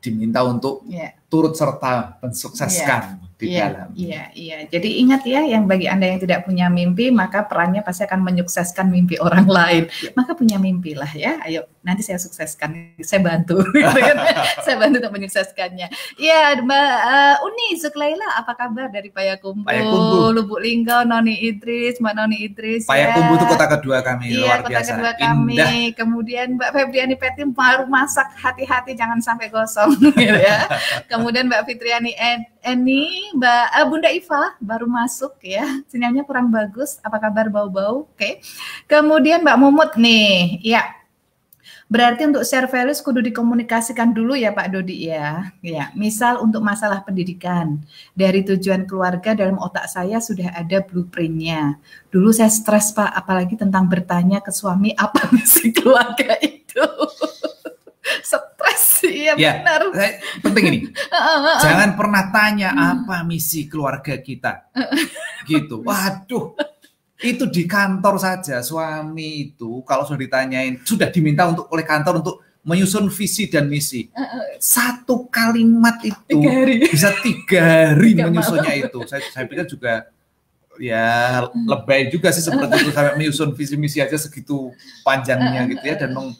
diminta untuk Ya. turut serta mensukseskan di Iya, dalam. iya, iya. Jadi ingat ya, yang bagi Anda yang tidak punya mimpi, maka perannya pasti akan menyukseskan mimpi orang lain. Iya. Maka punya mimpi lah ya. Ayo, nanti saya sukseskan. Saya bantu. gitu kan. saya bantu untuk menyukseskannya. Iya, Mbak eh, Uni Zuklaila, apa kabar dari Payakumbuh, Payakumbuh. Lubuk Linggau, Noni Idris, Mbak Noni Idris. ya. Payakumbuh itu kota kedua kami, Iya, luar kota biasa. kedua kami. Indah. Kemudian Mbak Febriani Petim baru masak hati-hati jangan sampai gosong gitu ya. Kemudian Mbak Fitriani En- Eni, Mbak eh, Bunda Iva baru masuk ya. Sinyalnya kurang bagus. Apa kabar bau-bau? Oke. Kemudian Mbak Mumut nih. Ya. Berarti untuk share values kudu dikomunikasikan dulu ya Pak Dodi ya. Ya, misal untuk masalah pendidikan. Dari tujuan keluarga dalam otak saya sudah ada blueprintnya. Dulu saya stres Pak, apalagi tentang bertanya ke suami apa misi keluarga itu. stres, iya Ya. benar. Saya- penting ini. Jangan pernah tanya apa misi keluarga kita. Gitu. Waduh. Itu di kantor saja suami itu kalau sudah ditanyain sudah diminta untuk oleh kantor untuk menyusun visi dan misi. Satu kalimat itu Tiga hari. bisa tiga hari Tiga menyusunnya itu. Saya, saya pikir juga ya lebay juga sih seperti itu sampai menyusun visi misi aja segitu panjangnya gitu ya dan meng-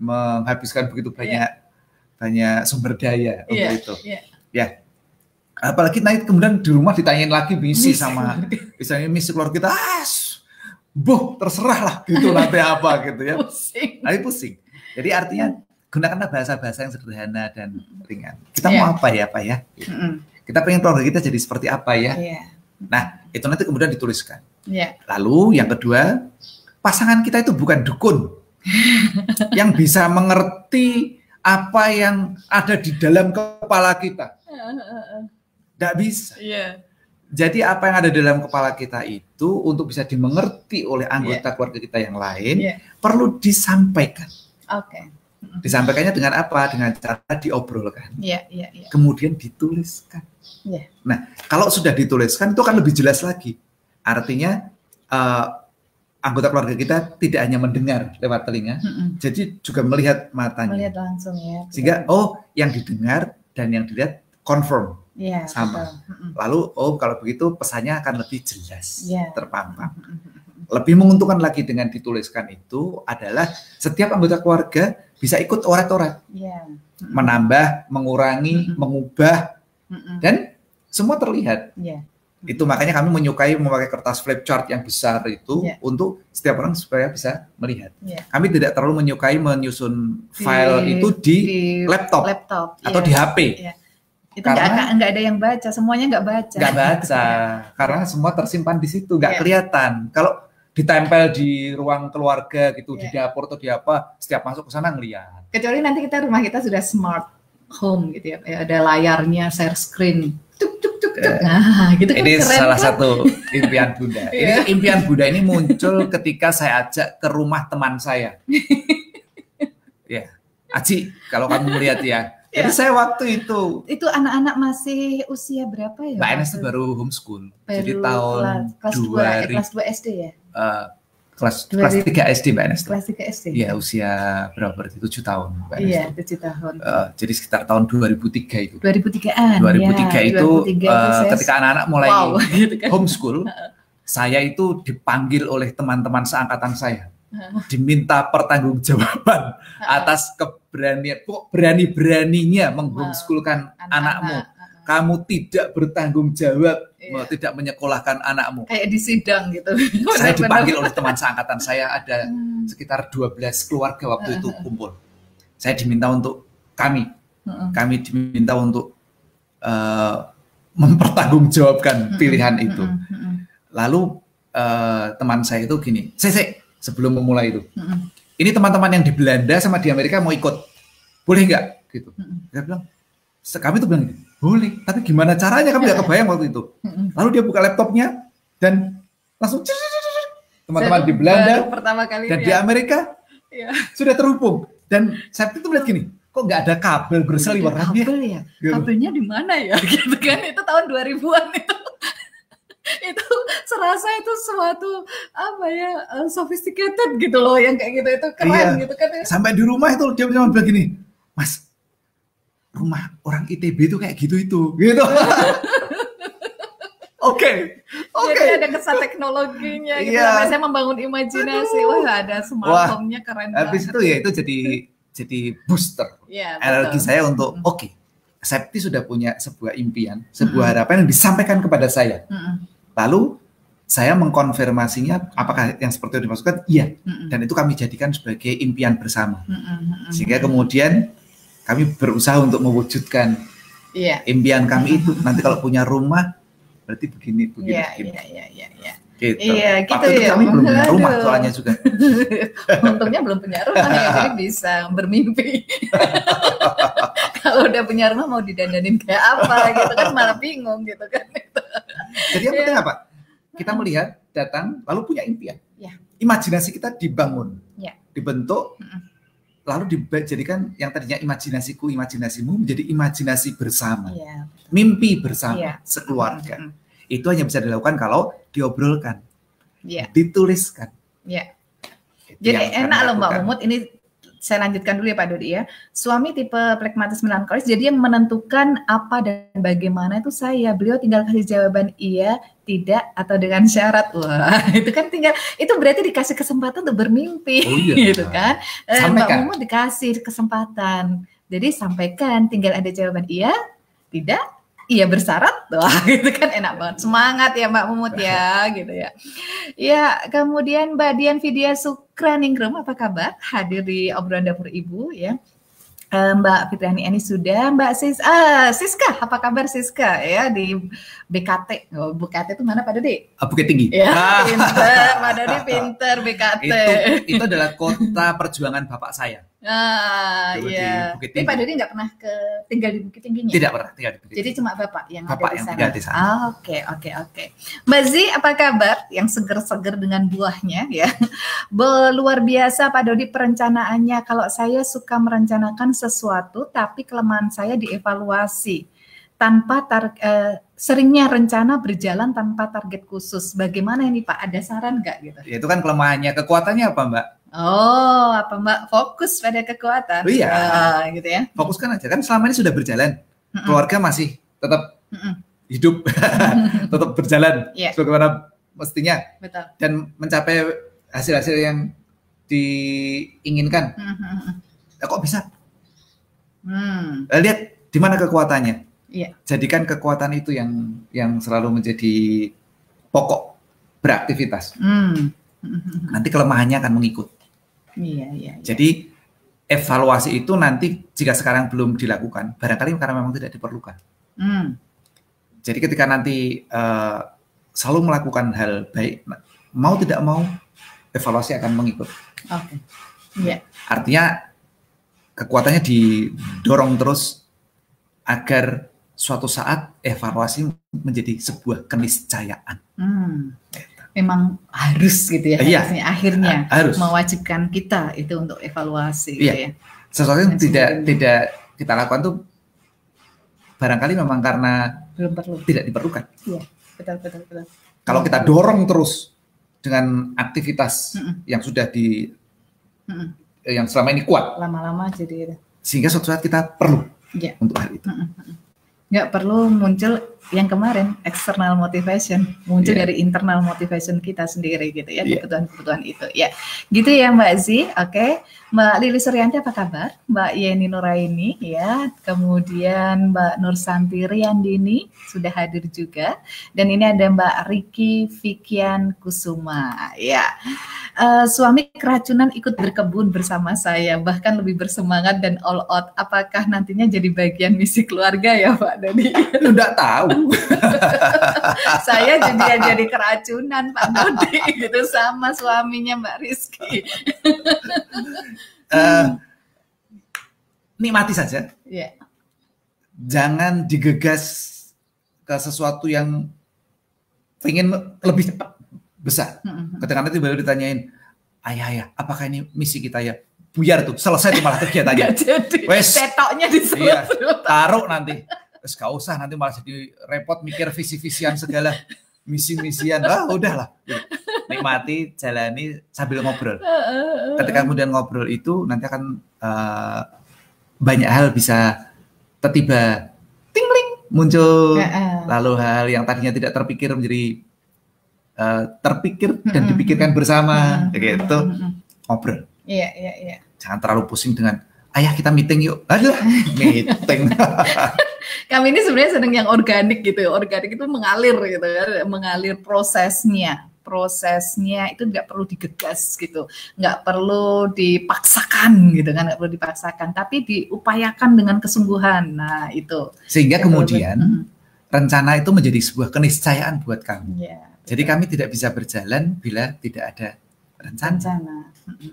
menghabiskan begitu banyak banyak sumber daya untuk Iya, itu. iya. Ya. Apalagi nanti kemudian di rumah ditanyain lagi misi sama misalnya misi keluarga kita, ah, boh terserah lah gitu nanti apa gitu ya. Pusing. Nanti pusing. Jadi artinya gunakanlah bahasa-bahasa yang sederhana dan ringan. Kita Iya. mau apa ya Pak ya? Mm-mm. Kita pengen keluarga kita jadi seperti apa ya? Iya. Nah, itu nanti kemudian dituliskan. Iya. Lalu yang kedua, pasangan kita itu bukan dukun yang bisa mengerti apa yang ada di dalam kepala kita. Tidak bisa. Iya. Jadi apa yang ada di dalam kepala kita itu untuk bisa dimengerti oleh anggota keluarga kita yang lain Iya. perlu disampaikan. Oke. Disampaikannya dengan apa? Dengan cara diobrolkan, Iya, iya, iya. kemudian dituliskan. Iya. Nah, kalau sudah dituliskan itu akan lebih jelas lagi. Artinya eh, anggota keluarga kita tidak hanya mendengar lewat telinga, Mm-mm. jadi juga melihat matanya. Melihat langsung ya. Sehingga oh, yang didengar dan yang dilihat confirm. Iya, sama. betul. Lalu oh kalau begitu pesannya akan lebih jelas, Iya. terpampang. Lebih menguntungkan lagi dengan dituliskan itu adalah setiap anggota keluarga bisa ikut orat-orat, Iya. menambah, mengurangi, Mm-mm. mengubah Mm-mm. dan semua terlihat. Iya. Itu makanya kami menyukai memakai kertas flip chart yang besar itu Iya. untuk setiap orang supaya bisa melihat. Iya. Kami tidak terlalu menyukai menyusun file Di- itu di, di laptop laptop atau iya. di HP. Iya. Itu nggak nggak ada yang baca, semuanya nggak baca. nggak baca karena semua tersimpan di situ nggak Iya. kelihatan kalau ditempel di ruang keluarga gitu di Iya. dapur atau di apa setiap masuk ke sana ngeliat Kecuali nanti kita rumah kita sudah smart home gitu ya, ada layarnya, share screen, tuk, Nah, gitu kan ini keren salah kan? satu impian Bunda. Iya. Ini impian Bunda ini muncul ketika saya ajak ke rumah teman saya. ya, Aci, kalau kamu melihat ya. Jadi Iya. saya waktu itu Itu anak-anak masih usia berapa ya? Mbak Enes itu baru homeschool. baru Jadi tahun kelas, kelas 2, 2000 kelas 2 SD ya? eh, kelas Dua kelas ribu- 3 SD Mbak Enes. Kelas 3 SD. Iya, usia berapa berarti? 7 tahun Mbak Enes. Iya, itu. 7 tahun. Eh, jadi sekitar tahun 2003 itu. 2003-an. 2003 ya, itu 2003 eh, saya- ketika anak-anak mulai wow, gitu kan. homeschool, saya itu dipanggil oleh teman-teman seangkatan saya, diminta pertanggungjawaban atas keberanian, kok berani-beraninya menghomeschoolkan anakmu. Anak-anak. Kamu tidak bertanggung jawab, Iya. tidak menyekolahkan anakmu. Kayak di sidang gitu. Saya dipanggil oleh teman seangkatan saya ada Hmm, sekitar 12 keluarga waktu itu kumpul. Saya diminta untuk kami, hmm, kami diminta untuk eh, mempertanggungjawabkan pilihan hmm, itu. hmm, Lalu eh, teman saya itu gini, Sese, sebelum memulai itu, hmm, ini teman-teman yang di Belanda sama di Amerika mau ikut, boleh nggak? Gitu. Saya bilang, "Se- kami tuh bilang, gini, boleh, tapi gimana caranya kami nggak kebayang waktu itu. Lalu dia buka laptopnya dan langsung teman-teman di Belanda pertama kali dan di lihat. Amerika Iya. sudah terhubung. Dan saya itu melihat gini, kok nggak ada kabel berseliweran ya? kabel ya Gitu. kabelnya di mana ya gitu kan itu tahun 2000-an itu itu serasa itu suatu apa ya eh, sophisticated gitu loh yang kayak gitu itu keren Iya. gitu kan ya. Sampai di rumah itu dia cuma bilang gini, Mas, rumah orang ITB itu kayak gitu itu, gitu. Oke, oke. Jadi ada kesan teknologinya gitu. Iya. Biasanya membangun imajinasi. Wah, ada smart home-nya keren Habis banget. itu ya itu jadi jadi booster Iya, energi saya untuk oke, Septi sudah punya sebuah impian, sebuah harapan yang disampaikan kepada saya. Mm-mm, Lalu saya mengkonfirmasinya apakah yang seperti yang dimaksudkan iya mm-mm, dan itu kami jadikan sebagai impian bersama. mm-mm. Sehingga kemudian kami berusaha untuk mewujudkan Iya. impian kami itu nanti kalau punya rumah berarti begini begini, Iya, begini. iya, iya, iya, iya. gitu. Iya, gitu Waktu ya. kami belum punya rumah Aduh. soalnya juga. Untungnya belum punya rumah ya, jadi bisa bermimpi. Kalau udah punya rumah mau didandanin kayak apa gitu kan malah bingung gitu kan. Jadi yang penting apa? Kita melihat, datang, lalu punya impian. Iya. Imajinasi kita dibangun, Iya. dibentuk. Lalu dijadikan yang tadinya imajinasiku, imajinasimu menjadi imajinasi bersama, Iya. mimpi bersama, Iya. sekeluarga. Mm-mm. Itu hanya bisa dilakukan kalau diobrolkan, Iya. dituliskan. Itu Jadi enak loh Mbak. Mumut ini saya lanjutkan dulu ya Pak Dodi ya. Suami tipe plekmatis melankolis, jadi yang menentukan apa dan bagaimana itu saya. Beliau tinggal kasih jawaban iya, tidak, atau dengan syarat. Wah, itu kan tinggal, itu berarti dikasih kesempatan untuk bermimpi. Oh iya. gitu kan. Eh, Mbak Sampaikan. Mumut dikasih kesempatan. Jadi sampaikan, tinggal ada jawaban iya, tidak, iya bersyarat. Wah, itu kan enak banget. Semangat ya Mbak Mumut ya, gitu ya. Ya, kemudian Mbak Dian Vidya Sukraningrum, apa kabar? Hadir di obrolan dapur ibu ya. Eh, Mbak Fitriani ini sudah, Mbak Sis, ah, Siska, apa kabar Siska ya di BKT? Oh, BKT itu mana Pak Dodi? Ah, Bukit Tinggi. Ya, Ah, pinter, Pak Dodi pinter BKT. itu itu adalah kota perjuangan bapak saya. Ah, Dulu di iya. Tapi Tinggi. Pak Dodi nggak pernah ke tinggal di Bukit Tingginya? Tidak pernah tinggal di Bukit Jadi Tinggi. cuma Bapak yang Bapak ada di yang sana. tinggal di sana. Ah, Oke, oke, oke. Mbak Zi, apa kabar? Yang seger-seger dengan buahnya ya. Luar biasa Pak Dodi perencanaannya. Kalau saya suka merencanakan sesuatu, tapi kelemahan saya dievaluasi tanpa tar eh, seringnya rencana berjalan tanpa target khusus. Bagaimana ini Pak? Ada saran nggak gitu? Ya, itu kan kelemahannya. Kekuatannya apa, Mbak? Oh, apa Mbak fokus pada kekuatan? Oh, iya. Ah, gitu ya. Fokuskan aja kan selama ini sudah berjalan. Mm-mm. Keluarga masih tetap Mm-mm. hidup, tetap berjalan Iya. sebagaimana mestinya Betul. dan mencapai hasil-hasil yang diinginkan. Mm-mm. Ya, kok bisa? Hmm. Eh, Lihat di mana kekuatannya. Iya. Jadikan kekuatan itu yang yang selalu menjadi pokok beraktivitas. Hmm. Nanti kelemahannya akan mengikut. Iya, iya. iya. Jadi evaluasi itu nanti jika sekarang belum dilakukan, barangkali karena memang tidak diperlukan. Hmm. Jadi ketika nanti eh, selalu melakukan hal baik, mau tidak mau evaluasi akan mengikut. Oke. Iya. Artinya kekuatannya didorong terus agar suatu saat evaluasi menjadi sebuah keniscayaan. Hmm. Memang harus gitu ya, Iya. harusnya akhirnya Harus. mewajibkan kita itu untuk evaluasi gitu Iya. ya. Sesuatu yang tidak sebagainya. tidak kita lakukan tuh barangkali memang karena Belum perlu. tidak diperlukan. Iya, betul betul betul. Kalau kita dorong terus dengan aktivitas Mm-mm. yang sudah di Mm-mm. eh, yang selama ini kuat, Lama-lama jadi sehingga suatu saat kita perlu Iya. untuk hal itu. Nggak perlu muncul yang kemarin external motivation. Muncul Iya. dari internal motivation kita sendiri gitu ya Iya. kebutuhan-kebutuhan itu ya. Gitu ya Mbak Zi. Oke. Mbak Lili Suryanti apa kabar? Mbak Yeni Nuraini ya. Kemudian Mbak Nur Santi Riyandini sudah hadir juga. Dan ini ada Mbak Riki Fikian Kusuma ya. Eh, suami keracunan ikut berkebun bersama saya bahkan lebih bersemangat dan all out. Apakah nantinya jadi bagian misi keluarga ya Pak Dodi Enggak tahu. saya jadi jadi keracunan Pak Dodi gitu sama suaminya Mbak Rizky Eh, nikmati saja. ya Jangan digegas ke sesuatu yang ingin lebih cepat besar. Mm-mm. Ketika nanti baru ditanyain, ayah ayah, apakah ini misi kita ya? Buyar tuh, selesai tuh malah kegiatannya. Wes. tetoknya di Iya, taruh nanti. Terus gak usah nanti malah jadi repot mikir visi-visian segala misi-misian. Ah, udahlah. Nikmati, jalani sambil ngobrol. Ketika kemudian ngobrol itu nanti akan eh, banyak hal bisa tiba tingling muncul. Lalu hal yang tadinya tidak terpikir menjadi eh, terpikir dan dipikirkan bersama, gitu. Ngobrol. iya iya iya Jangan terlalu pusing dengan ayah kita meeting yuk. Aduh, meeting. kami ini sebenarnya seneng yang organik gitu ya. organik itu mengalir gitu ya mengalir prosesnya prosesnya itu nggak perlu digegas gitu nggak perlu dipaksakan gitu kan nggak perlu dipaksakan tapi diupayakan dengan kesungguhan nah itu Sehingga Yang kemudian perlu- rencana itu menjadi sebuah keniscayaan buat kami. Mm, ya, Jadi betul. kami tidak bisa berjalan bila tidak ada rencana. rencana.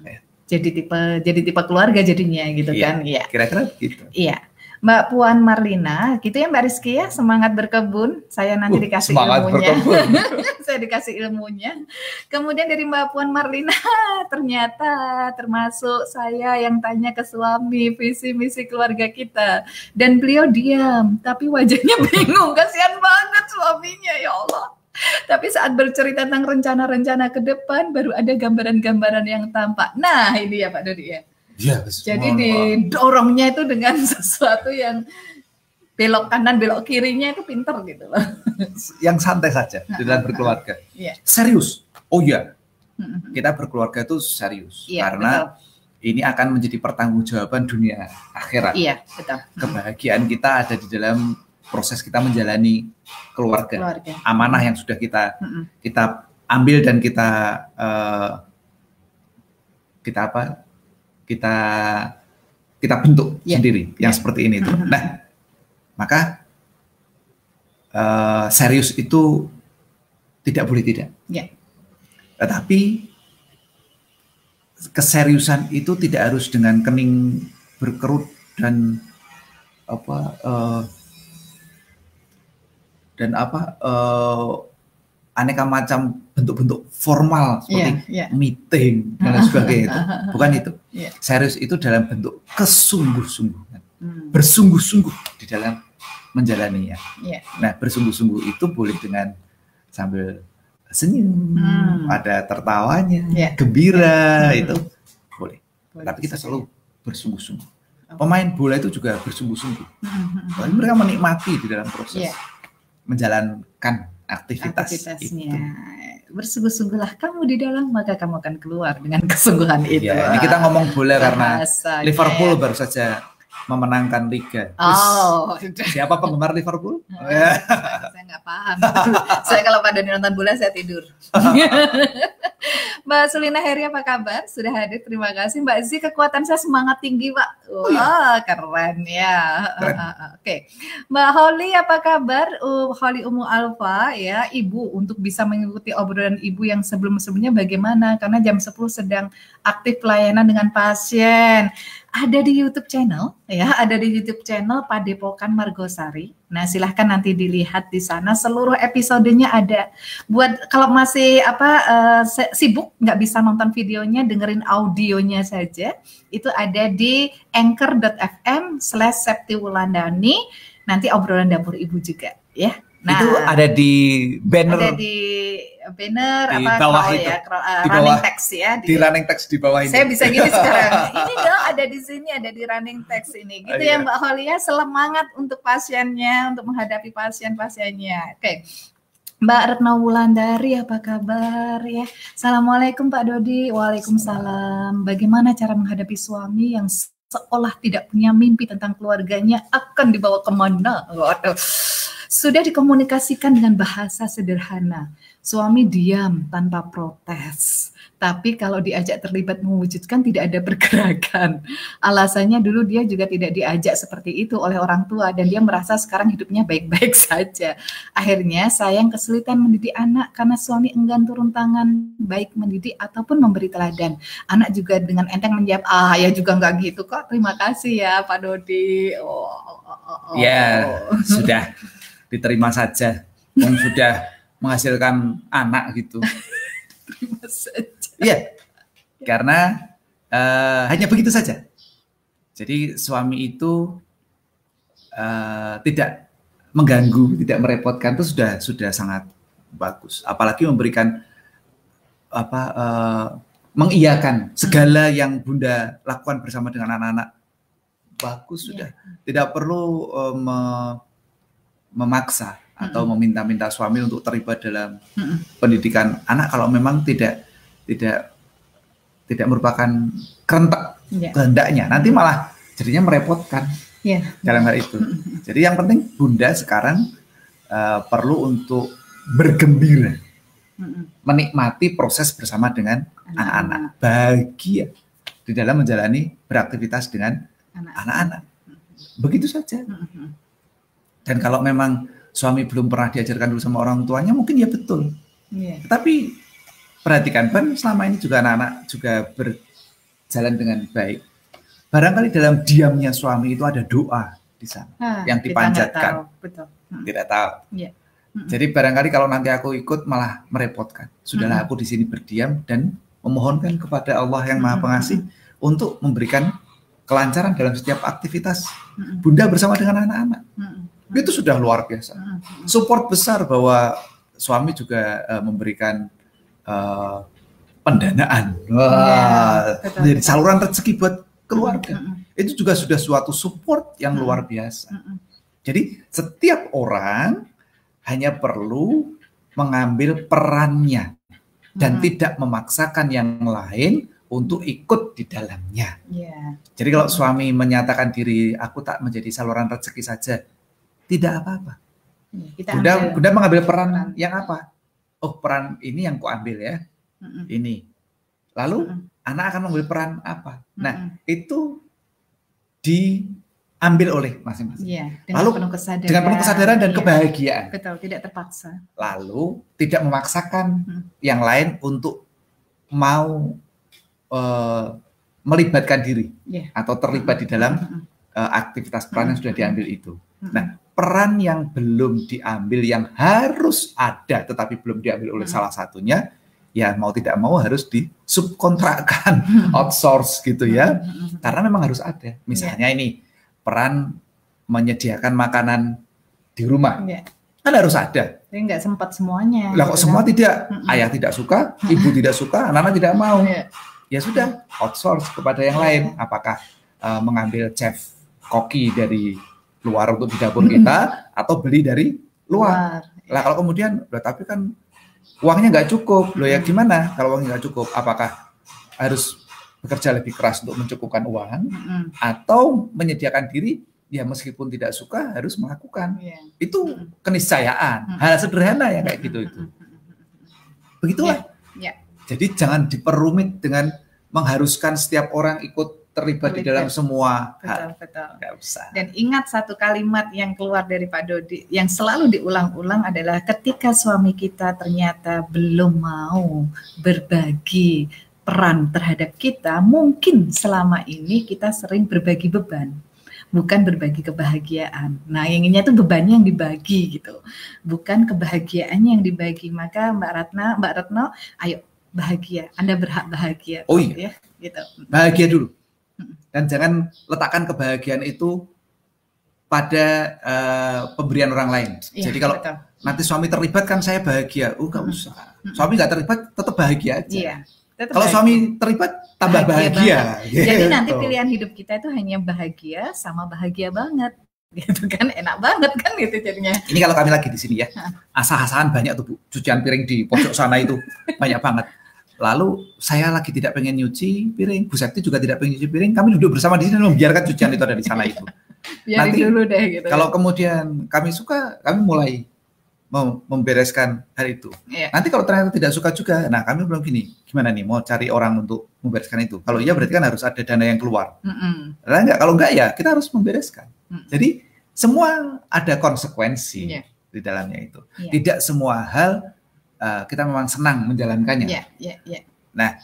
Ya. jadi tipe jadi tipe keluarga jadinya gitu Iya. kan iya Kira-kira gitu. Iya. Mbak Puan Marlina, gitu ya Mbak Rizky ya, semangat berkebun. Saya nanti Uh, dikasih semangat ilmunya. berkebun. Saya dikasih ilmunya. Kemudian dari Mbak Puan Marlina, ternyata termasuk saya yang tanya ke suami visi misi keluarga kita. Dan beliau diam, tapi wajahnya bingung. Kasihan banget suaminya, ya Allah. Tapi saat bercerita tentang rencana-rencana ke depan, baru ada gambaran-gambaran yang tampak. Nah, ini ya Pak Dodi ya. Iya, Jadi didorongnya itu dengan sesuatu yang belok kanan, belok kirinya itu pinter gitu loh. yang santai saja di dalam berkeluarga. Iya. Serius. Oh iya, Mm-mm. kita berkeluarga itu serius Iya, karena ini akan menjadi pertanggungjawaban dunia akhirat. Iya, betul. Kebahagiaan kita ada di dalam proses kita menjalani keluarga. Keluarga. Amanah yang sudah kita Mm-mm. kita ambil dan kita eh, kita apa? Kita kita bentuk Iya. sendiri yang Iya. seperti ini tuh. Mhm. Nah, maka eh, serius itu tidak boleh tidak. Iya. Tetapi keseriusan itu tidak harus dengan kening berkerut dan apa eh, dan apa eh, aneka macam bentuk-bentuk formal Iya, seperti iya. meeting dan lain sebagainya itu bukan itu Iya. serius itu dalam bentuk kesungguh-sungguhan Hmm, bersungguh-sungguh di dalam menjalaninya Iya. nah bersungguh-sungguh itu boleh dengan sambil senyum Hmm. ada tertawanya Iya. gembira Hmm. itu boleh Boleh tapi kita selalu bersungguh-sungguh Oke. pemain bola itu juga bersungguh-sungguh mereka menikmati di dalam proses Iya. menjalankan aktivitas aktivitasnya. itu. Bersungguh-sungguhlah kamu di dalam, maka kamu akan keluar dengan kesungguhan itu. Ya, ini kita ngomong bola karena. Liverpool baru saja memenangkan liga. Terus, Oh, siapa penggemar Liverpool? Oh. Ya. saya nggak paham. saya kalau pada nonton bola saya tidur. Mbak Sulina Heri apa kabar? Sudah hadir, terima kasih. Mbak Zi kekuatan saya semangat tinggi, Pak. Wah, keren ya. Keren. Ah. Oke. Mbak Holly apa kabar? Uh, Holly Umu Alfa ya, Ibu untuk bisa mengikuti obrolan Ibu yang sebelum-sebelumnya bagaimana? Karena jam 10 sedang aktif pelayanan dengan pasien. Ada di YouTube channel ya, ada di YouTube channel Padepokan Margosari. Nah, silahkan nanti dilihat di sana seluruh episodenya ada. Buat kalau masih apa uh, sibuk nggak bisa nonton videonya, dengerin audionya saja, itu ada di anchor.fm slash Septi Wulandani. Nanti obrolan dapur ibu juga ya. Nah, itu ada di banner. Ada di banner di apa bawah itu. ya, uh, di bawah, running text ya. Di, di running text di bawah ini. Saya bisa gini sekarang. ini dong ada di sini, ada di running text ini. Gitu oh, ya iya. Mbak Holia, semangat untuk pasiennya, untuk menghadapi pasien-pasiennya. Oke. Okay. Mbak Retno Wulandari, apa kabar ya? Assalamualaikum Pak Dodi. Waalaikumsalam. Bagaimana cara menghadapi suami yang seolah tidak punya mimpi tentang keluarganya akan dibawa ke mana? Waduh sudah dikomunikasikan dengan bahasa sederhana. Suami diam tanpa protes. Tapi kalau diajak terlibat mewujudkan tidak ada pergerakan. Alasannya dulu dia juga tidak diajak seperti itu oleh orang tua dan dia merasa sekarang hidupnya baik-baik saja. Akhirnya sayang kesulitan mendidik anak karena suami enggan turun tangan baik mendidik ataupun memberi teladan. Anak juga dengan enteng menjawab, ah ya juga nggak gitu kok. Terima kasih ya Pak Dodi. Oh, oh, oh, oh. Ya sudah diterima saja. Yang sudah menghasilkan anak gitu. Terima saja. Iya, karena uh, hanya begitu saja. Jadi suami itu uh, tidak mengganggu, tidak merepotkan itu sudah sudah sangat bagus. Apalagi memberikan apa uh, mengiyakan segala yang bunda lakukan bersama dengan anak-anak bagus sudah. Ya. Tidak perlu uh, me, memaksa atau hmm. meminta-minta suami untuk terlibat dalam hmm. pendidikan anak kalau memang tidak tidak tidak merupakan kerentak yeah. kehendaknya. Nanti malah jadinya merepotkan yeah. dalam hal itu. Jadi yang penting bunda sekarang uh, perlu untuk bergembira. Menikmati proses bersama dengan anak-anak. bahagia di dalam menjalani beraktivitas dengan anak-anak. begitu saja. Dan kalau memang suami belum pernah diajarkan dulu sama orang tuanya, mungkin ya betul. Yeah. Tapi perhatikan, kan selama ini juga anak-anak juga berjalan dengan baik. Barangkali dalam diamnya suami itu ada doa di sana ah, yang dipanjatkan. Tahu. Betul. Hmm. Tidak tahu. Yeah. Hmm. Jadi barangkali kalau nanti aku ikut malah merepotkan. Sudahlah hmm. aku di sini berdiam dan memohonkan kepada Allah yang Maha hmm. Pengasih hmm. untuk memberikan kelancaran dalam setiap aktivitas hmm. Bunda bersama dengan anak-anak. Hmm itu sudah luar biasa. Hmm, hmm. Support besar bahwa suami juga uh, memberikan uh, pendanaan, wah, ya, jadi saluran rezeki buat keluarga. Itu juga sudah suatu support yang luar biasa. Jadi setiap orang hanya perlu mengambil perannya dan tidak memaksakan yang lain untuk ikut di dalamnya. Yeah. Jadi kalau suami menyatakan diri aku tak menjadi saluran rezeki saja, tidak apa-apa. Iya, kita ambil. Bunda mengambil peran, peran yang apa? Oh peran ini yang ku ambil ya, mm-mm. ini. Lalu mm-mm. anak akan mengambil peran apa? Nah mm-mm. itu diambil oleh masing-masing. Ya, dengan Lalu penuh kesadaran, dengan penuh kesadaran dan ya, kebahagiaan. Betul, tidak terpaksa. Lalu tidak memaksakan hmm. yang lain untuk mau uh, melibatkan diri yeah. atau terlibat di dalam uh, aktivitas peran yang sudah diambil itu. Nah, peran yang belum diambil yang harus ada tetapi belum diambil oleh hmm. salah satunya ya mau tidak mau harus disubkontrakkan outsource gitu ya. Karena memang harus ada. Misalnya yeah. ini peran menyediakan makanan di rumah. Yeah. kan harus ada. Tapi nggak sempat semuanya lah kok gitu semua kan? tidak? Ayah tidak suka ibu tidak suka anak-anak tidak mau. Yeah. ya sudah outsource kepada yang lain. Apakah uh, mengambil chef koki dari luar untuk di dapur kita atau beli dari luar. luar. Lah kalau kemudian, loh, tapi kan uangnya nggak cukup, loh ya gimana kalau uangnya nggak cukup? Apakah harus bekerja lebih keras untuk mencukupkan uang mm-hmm. atau menyediakan diri ya meskipun tidak suka harus melakukan yeah. itu keniscayaan mm-hmm. hal sederhana ya kayak gitu itu begitulah yeah. Yeah. jadi jangan diperumit dengan mengharuskan setiap orang ikut terlibat di dalam semua betul, hal. Betul. Gak usah. Dan ingat satu kalimat yang keluar dari Pak Dodi yang selalu diulang-ulang adalah ketika suami kita ternyata belum mau berbagi peran terhadap kita, mungkin selama ini kita sering berbagi beban, bukan berbagi kebahagiaan. Nah, yang inginnya itu bebannya yang dibagi gitu, bukan kebahagiaannya yang dibagi. Maka Mbak Ratna, Mbak Retno, ayo bahagia. Anda berhak bahagia. Oh iya, ya, gitu. Bahagia dulu. Dan jangan letakkan kebahagiaan itu pada uh, pemberian orang lain. Ya, Jadi kalau betul. nanti suami terlibat kan saya bahagia, oh nggak usah. Suami nggak terlibat tetap bahagia aja. Iya. Tetap kalau bahagia. suami terlibat tambah bahagia. bahagia. Jadi gitu. nanti pilihan hidup kita itu hanya bahagia sama bahagia banget gitu kan enak banget kan gitu jadinya ini kalau kami lagi di sini ya asah-asahan banyak tuh bu cucian piring di pojok sana itu banyak banget lalu saya lagi tidak pengen nyuci piring Bu Sakti juga tidak pengen nyuci piring kami duduk bersama di sini membiarkan cucian itu ada di sana itu Biarin Nanti dulu deh gitu. Kalau kemudian kami suka, kami mulai membereskan hal itu. Iya. Nanti kalau ternyata tidak suka juga, nah kami belum gini, gimana nih mau cari orang untuk membereskan itu. Kalau iya berarti kan harus ada dana yang keluar. Mm -mm. Nah, enggak, kalau enggak ya kita harus membereskan. Mm. Jadi semua ada konsekuensi yeah. di dalamnya itu. Yeah. Tidak semua hal uh, kita memang senang menjalankannya. Yeah, yeah, yeah. Nah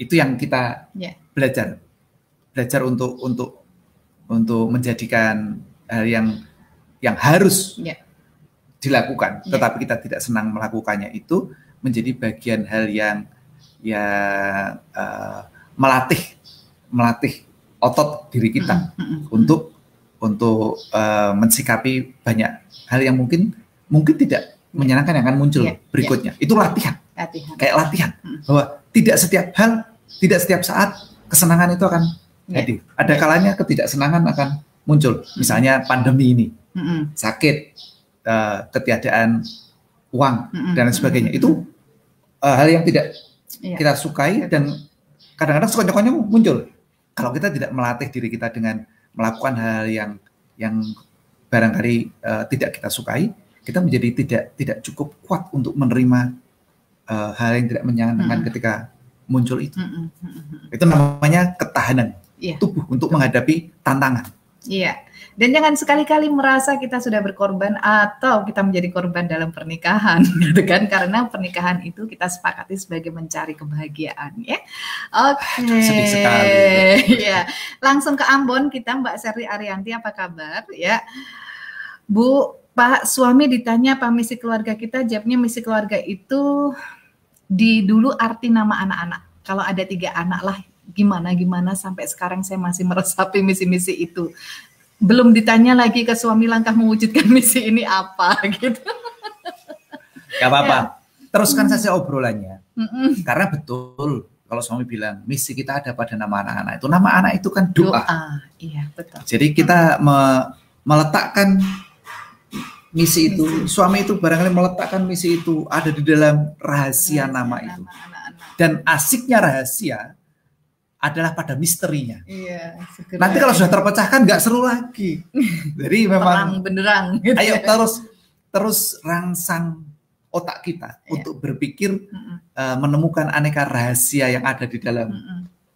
itu yang kita yeah. belajar, belajar untuk untuk untuk menjadikan hal yang yang harus yeah. dilakukan, yeah. tetapi kita tidak senang melakukannya itu menjadi bagian hal yang yang uh, melatih melatih otot diri kita mm -hmm. untuk untuk uh, mensikapi banyak hal yang mungkin mungkin tidak. Menyenangkan yang akan muncul yeah. berikutnya. Yeah. Itu latihan. latihan. Kayak latihan mm. bahwa tidak setiap hal, tidak setiap saat kesenangan itu akan jadi ada kalanya ketidaksenangan akan muncul. Misalnya pandemi ini, sakit, uh, ketiadaan uang dan lain sebagainya. Itu uh, hal yang tidak iya. kita sukai dan kadang-kadang sekonyong-konyong muncul. Kalau kita tidak melatih diri kita dengan melakukan hal yang yang barangkali uh, tidak kita sukai, kita menjadi tidak tidak cukup kuat untuk menerima uh, hal yang tidak menyenangkan ketika muncul itu. Itu namanya ketahanan yeah. tubuh untuk menghadapi tantangan. Iya. Dan jangan sekali-kali merasa kita sudah berkorban atau kita menjadi korban dalam pernikahan, gitu kan? Karena pernikahan itu kita sepakati sebagai mencari kebahagiaan, ya. Oke. Okay. Sedih sekali. ya. Langsung ke Ambon kita Mbak Seri Arianti apa kabar? Ya. Bu, Pak suami ditanya apa misi keluarga kita, jawabnya misi keluarga itu di dulu arti nama anak-anak. Kalau ada tiga anak lah gimana gimana sampai sekarang saya masih meresapi misi-misi itu. Belum ditanya lagi ke suami langkah mewujudkan misi ini apa gitu. Gak apa-apa. Ya. Teruskan saja obrolannya. Mm-mm. Karena betul kalau suami bilang misi kita ada pada nama anak-anak itu nama anak itu kan doa. doa. Iya, betul. Jadi kita me- meletakkan misi itu, suami itu barangkali meletakkan misi itu ada di dalam rahasia, rahasia nama, nama itu. Dan asiknya rahasia adalah pada misterinya. Iya. Nanti kalau sudah terpecahkan nggak seru lagi. Jadi memang Terang benerang. Gitu ayo ya. terus terus rangsang otak kita iya. untuk berpikir mm -mm. Uh, menemukan aneka rahasia yang ada di dalam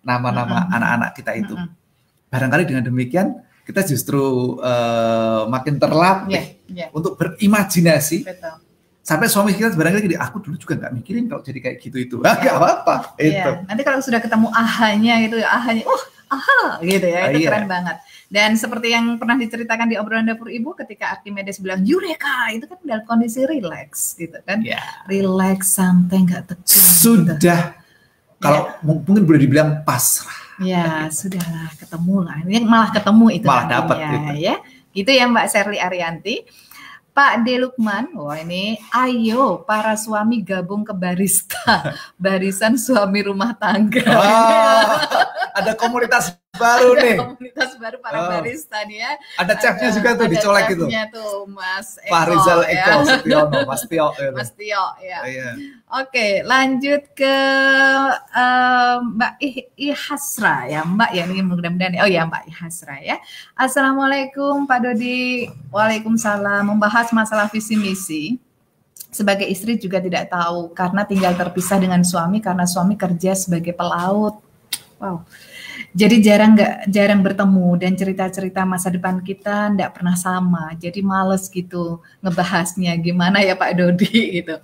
nama-nama anak-anak kita itu. Mm -mm. Barangkali dengan demikian kita justru uh, makin terlatih yeah, yeah. untuk berimajinasi. Betul sampai suami kita barangkali gini, aku dulu juga nggak mikirin kalau jadi kayak gitu itu, nggak apa-apa. Iya. Itu. Nanti kalau sudah ketemu ahanya gitu, ahanya, oh aha gitu ya, itu ah, iya. keren banget. Dan seperti yang pernah diceritakan di obrolan dapur ibu, ketika Archimedes bilang Eureka, itu kan dalam kondisi relax gitu kan, yeah. relax, santai, nggak tegang. Sudah, gitu. kalau yeah. mungkin boleh dibilang pasrah. Ya, sudahlah ketemu lah. Ini malah ketemu itu. Malah dapat gitu. ya. Gitu ya Mbak Sherly Arianti. Pak De Lukman, wah ini ayo para suami gabung ke barista, barisan suami rumah tangga. Oh, ada komunitas baru ada nih. Komunitas baru para oh. barista nih ya. Ada chefnya juga tuh dicolek itu. Ada tuh Mas Eko. Pak Rizal ya. Eko Setiono, Mas Tio. Ya. Mas Tio ya. Oh, iya. Oke, lanjut ke uh, Mbak Ihasra ya, Mbak ya ini mudah-mudahan. Oh ya Mbak Ihasra ya. Assalamualaikum Pak Dodi. Waalaikumsalam. Membahas masalah visi misi sebagai istri juga tidak tahu karena tinggal terpisah dengan suami karena suami kerja sebagai pelaut. Wow. Jadi jarang nggak jarang bertemu dan cerita-cerita masa depan kita nggak pernah sama. Jadi males gitu ngebahasnya gimana ya Pak Dodi gitu.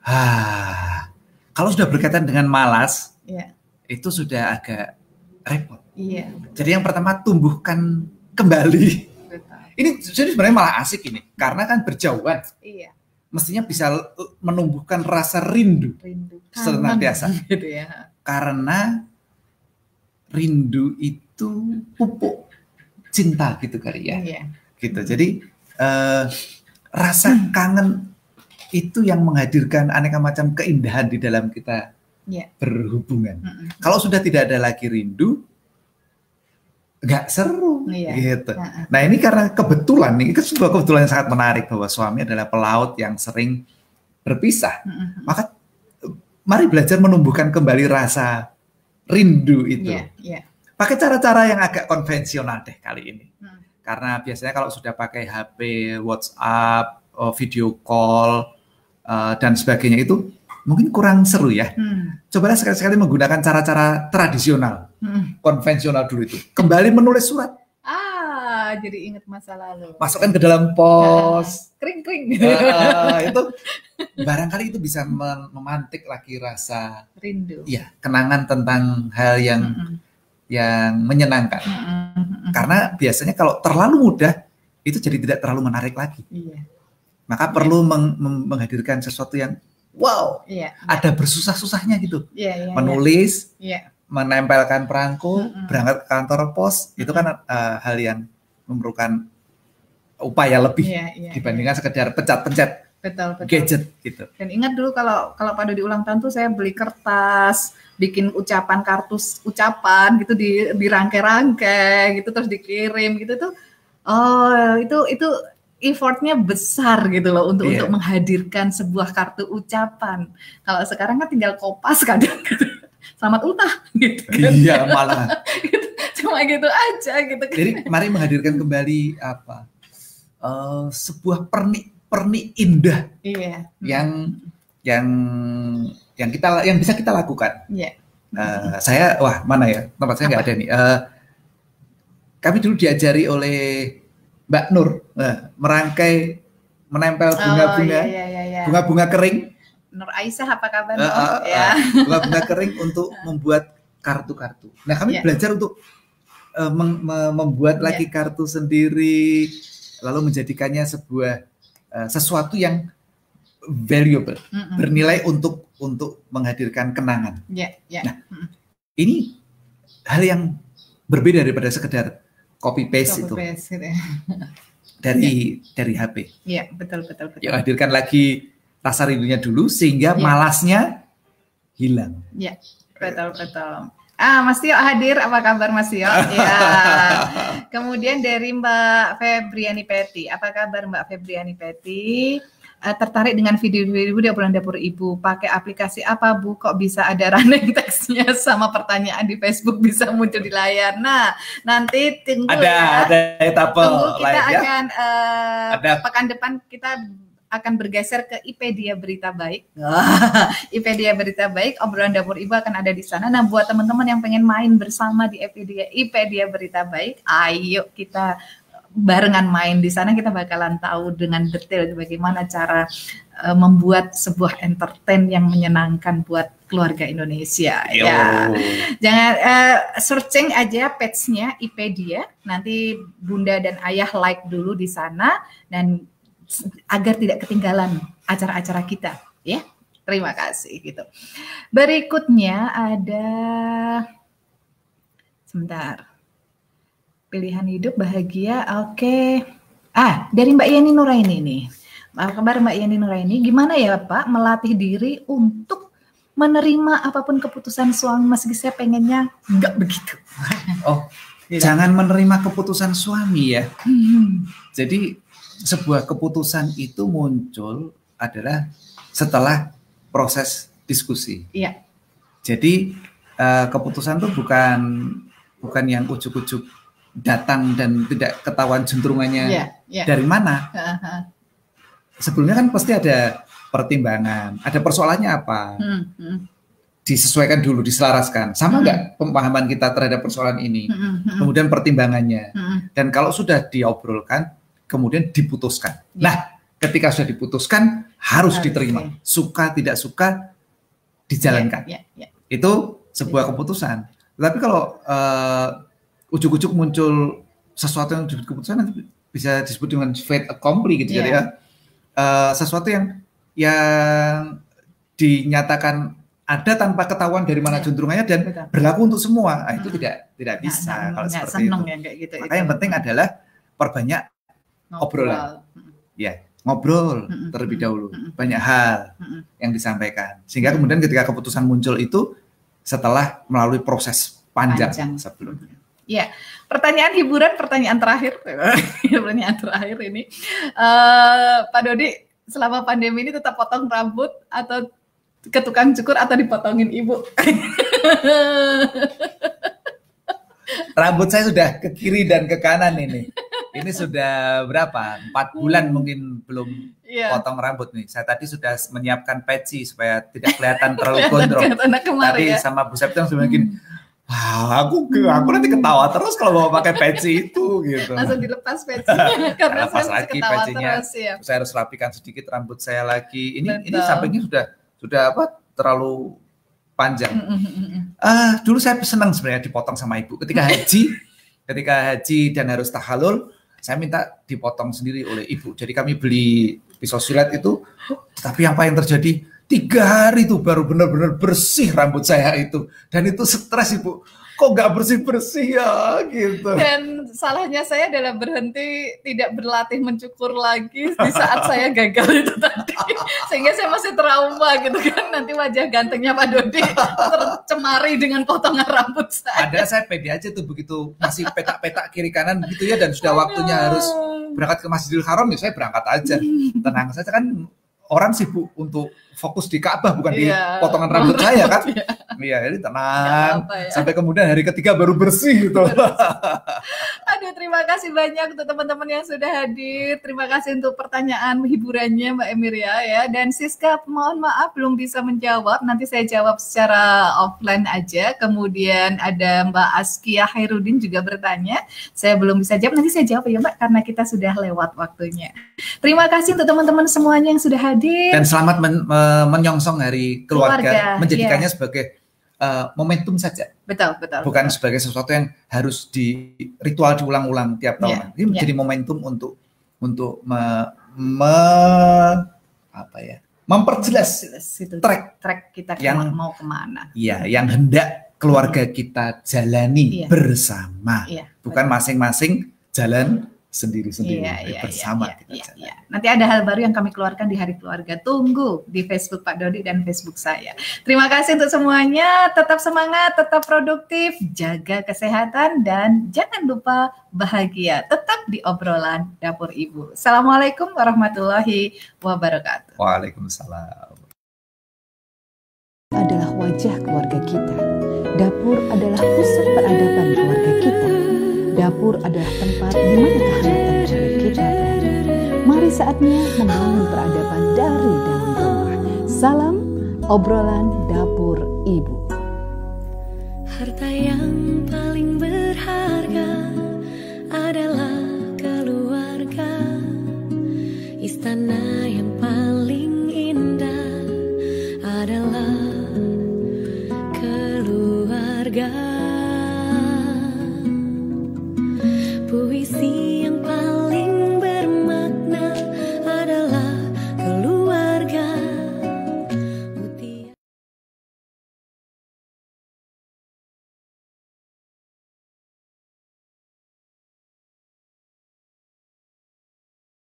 Ah, Kalau sudah berkaitan dengan malas, Iya. itu sudah agak repot. Iya. Jadi yang pertama tumbuhkan kembali. Betul. Ini jadi sebenarnya malah asik ini, karena kan berjauhan. Iya. Mestinya bisa l- menumbuhkan rasa rindu Rindu. Senantiasa. Gitu ya. karena rindu itu pupuk cinta gitu kali ya. Iya. Gitu. Jadi eh, rasa kangen itu yang menghadirkan aneka macam keindahan di dalam kita Iya. berhubungan. Mm-mm. Kalau sudah tidak ada lagi rindu, nggak seru Iya. gitu. Nah, Nah ini karena kebetulan nih, itu sebuah kebetulan yang sangat menarik bahwa suami adalah pelaut yang sering berpisah. mm-mm. Maka eh, mari belajar menumbuhkan kembali rasa rindu itu. Iya. Iya. Pakai cara-cara yang agak konvensional deh kali ini. Hmm. Karena biasanya kalau sudah pakai HP, WhatsApp, oh, video call, eh, dan sebagainya itu mungkin kurang seru ya. Hmm. Cobalah sekali-sekali menggunakan cara-cara tradisional, Mm. konvensional dulu itu. Kembali menulis surat, jadi ingat masa lalu. masukkan ke dalam pos. Kering kering. Eh, itu barangkali itu bisa mem- memantik lagi rasa Rindu. ya kenangan tentang hal yang Mm-mm. yang menyenangkan. Mm-mm. Karena biasanya kalau terlalu mudah itu jadi tidak terlalu menarik lagi. Iya. Maka perlu meng- meng- menghadirkan sesuatu yang wow, Iya. ada bersusah-susahnya gitu. Iya. Iya. Menulis, Iya. menempelkan perangko, Mm-mm. berangkat ke kantor pos, itu kan eh, hal yang memerlukan upaya lebih Iya. Iya. dibandingkan sekedar pencet-pencet Betul. Betul. gadget gitu. Dan ingat dulu kalau kalau pada di ulang tahun tuh saya beli kertas, bikin ucapan kartus ucapan gitu di dirangkai-rangkai gitu terus dikirim gitu tuh. Oh, itu itu effortnya besar gitu loh untuk Iya. untuk menghadirkan sebuah kartu ucapan. Kalau sekarang kan tinggal kopas kadang gitu. Selamat ultah gitu kan. Iya malah. Cuma gitu aja gitu kan. Jadi mari menghadirkan kembali apa eh, sebuah pernik pernik indah Iya. yang yang yang kita yang bisa kita lakukan. Iya. Eh, saya wah mana ya tempat saya nggak ada nih. Eh, kami dulu diajari oleh Mbak Nur eh, merangkai menempel bunga-bunga Oh, iya, iya, iya. bunga-bunga kering Nur Aisyah apa kabar? Nur? eh, ya. bunga-bunga kering untuk membuat kartu-kartu. Nah kami Iya. belajar untuk me- membuat Iya. lagi kartu sendiri, lalu menjadikannya sebuah eh, sesuatu yang valuable, Mm-mm. bernilai untuk untuk menghadirkan kenangan. Iya, iya. Nah, Ini hal yang berbeda daripada sekedar copy paste Copy itu paste gitu ya. dari dari HP. Iya, betul betul betul. Ya hadirkan lagi rasa rindunya dulu sehingga Iya. malasnya hilang. Iya, betul betul. Ah, Mas Tio hadir. Apa kabar Mas Tio? Ya. Kemudian dari Mbak Febriani Peti. Apa kabar Mbak Febriani Peti? Eh, tertarik dengan video-video di obrolan dapur ibu pakai aplikasi apa bu kok bisa ada running teksnya sama pertanyaan di Facebook bisa muncul di layar nah nanti tunggu Ada ya ada etapa tunggu kita lain ya. akan eh, Ada- pekan depan kita akan bergeser ke IPedia Berita Baik. IPedia Berita Baik, obrolan dapur ibu akan ada di sana. Nah, buat teman-teman yang pengen main bersama di IPedia IPedia Berita Baik, ayo kita barengan main di sana kita bakalan tahu dengan detail bagaimana cara eh, membuat sebuah entertain yang menyenangkan buat keluarga Indonesia Yo. ya. Jangan eh, searching aja page-nya IPedia. Nanti Bunda dan Ayah like dulu di sana dan agar tidak ketinggalan acara-acara kita, ya. Terima kasih gitu. Berikutnya ada sebentar. Pilihan hidup bahagia. Oke. Ah, dari Mbak Yeni Nuraini nih. Apa kabar Mbak Yeni Nuraini? Gimana ya, Pak, melatih diri untuk menerima apa pun keputusan suami meski saya pengennya nggak begitu. Oh, Tidak. jangan menerima keputusan suami ya. Hmm. Jadi sebuah keputusan itu muncul adalah setelah proses diskusi. Iya. Jadi eh, keputusan itu bukan bukan yang ujuk-ujuk datang dan tidak ketahuan jentrungannya Iya, iya. dari mana. Haha. Sebelumnya kan pasti ada pertimbangan, ada persoalannya apa, Hmm, hmm, disesuaikan dulu, diselaraskan. Sama Hmm. nggak pemahaman kita terhadap persoalan ini? hmm, hmm, hmm, Kemudian pertimbangannya. hmm. Dan kalau sudah diobrolkan, kemudian diputuskan. Ya. Nah, ketika sudah diputuskan harus Harus, diterima. ya. Suka tidak suka dijalankan. Ya, ya, ya. Itu sebuah keputusan. Tapi kalau uh, ujuk-ujuk muncul sesuatu yang disebut keputusan nanti bisa disebut dengan fait accompli gitu yeah. ya. Uh, sesuatu yang yang dinyatakan ada tanpa ketahuan dari mana yeah. juntrungannya dan Betul. berlaku untuk semua. Nah, itu hmm. tidak tidak bisa nah, kalau seperti itu. Ya, kayak gitu, Maka itu. yang penting adalah perbanyak. Obrolan. Hmm. Ya, ngobrol hmm. terlebih dahulu. Hmm. Banyak hal hmm. yang disampaikan. Sehingga kemudian ketika keputusan muncul itu setelah melalui proses panjang, panjang. sebelumnya. Ya, pertanyaan hiburan, pertanyaan terakhir, pertanyaan terakhir ini, uh, Pak Dodi, selama pandemi ini tetap potong rambut atau ke tukang cukur atau dipotongin ibu? rambut saya sudah ke kiri dan ke kanan ini. Ini sudah berapa? Empat bulan mungkin belum yeah. potong rambut nih. Saya tadi sudah menyiapkan peci supaya tidak kelihatan terlalu gondrong. Tadi ya. sama Bu Septem sudah hmm Wah, aku aku nanti ketawa terus kalau mau pakai peci itu gitu. Langsung dilepas pecinya karena Lepas saya lagi pecinya. Terus, ya. Saya harus rapikan sedikit rambut saya lagi. Ini Betul. ini sampingnya sudah sudah apa? terlalu panjang. Mm -hmm. uh, dulu saya senang sebenarnya dipotong sama ibu ketika haji. ketika haji dan harus tahalul, saya minta dipotong sendiri oleh ibu. Jadi kami beli pisau silet itu, tapi apa yang terjadi? tiga hari itu baru benar-benar bersih rambut saya itu dan itu stres ibu kok nggak bersih bersih ya gitu. Dan salahnya saya adalah berhenti tidak berlatih mencukur lagi di saat saya gagal itu tadi. Sehingga saya masih trauma gitu kan. Nanti wajah gantengnya Pak Dodi tercemari dengan potongan rambut saya. Ada saya pede aja tuh begitu. Masih petak-petak kiri kanan gitu ya dan sudah waktunya harus berangkat ke Masjidil Haram ya saya berangkat aja. Tenang saja kan orang sibuk untuk fokus di Ka'bah bukan yeah. di potongan rambut saya kan. Iya, yeah. jadi tenang. Ya. Sampai kemudian hari ketiga baru bersih gitu. Aduh, terima kasih banyak untuk teman-teman yang sudah hadir. Terima kasih untuk pertanyaan hiburannya Mbak Emiria ya. Dan Siska, mohon maaf belum bisa menjawab. Nanti saya jawab secara offline aja. Kemudian ada Mbak Askia Hairudin juga bertanya. Saya belum bisa jawab. Nanti saya jawab ya Mbak karena kita sudah lewat waktunya. Terima kasih untuk teman-teman semuanya yang sudah hadir. Dan selamat men menyongsong hari keluarga, keluarga menjadikannya yeah. sebagai uh, momentum saja. Betul, betul. Bukan betul. sebagai sesuatu yang harus di ritual diulang-ulang tiap tahun. Yeah, Ini yeah. menjadi momentum untuk untuk me, me apa ya? memperjelas track track kita yang mau ke mana. Iya, yang hendak keluarga kita jalani yeah. bersama. Yeah, Bukan masing-masing jalan sendiri-sendiri iya, iya, bersama iya, kita iya, iya. Nanti ada hal baru yang kami keluarkan di Hari Keluarga. Tunggu di Facebook Pak Dodi dan Facebook saya. Terima kasih untuk semuanya. Tetap semangat, tetap produktif, jaga kesehatan dan jangan lupa bahagia. Tetap di obrolan dapur Ibu. Assalamualaikum warahmatullahi wabarakatuh. Waalaikumsalam. Adalah wajah keluarga kita. Dapur adalah pusat peradaban keluarga kita Dapur adalah tempat di mana kehangatan keluarga kita berada. Mari saatnya membangun peradaban dari dalam rumah. Salam obrolan dapur ibu. Harta yang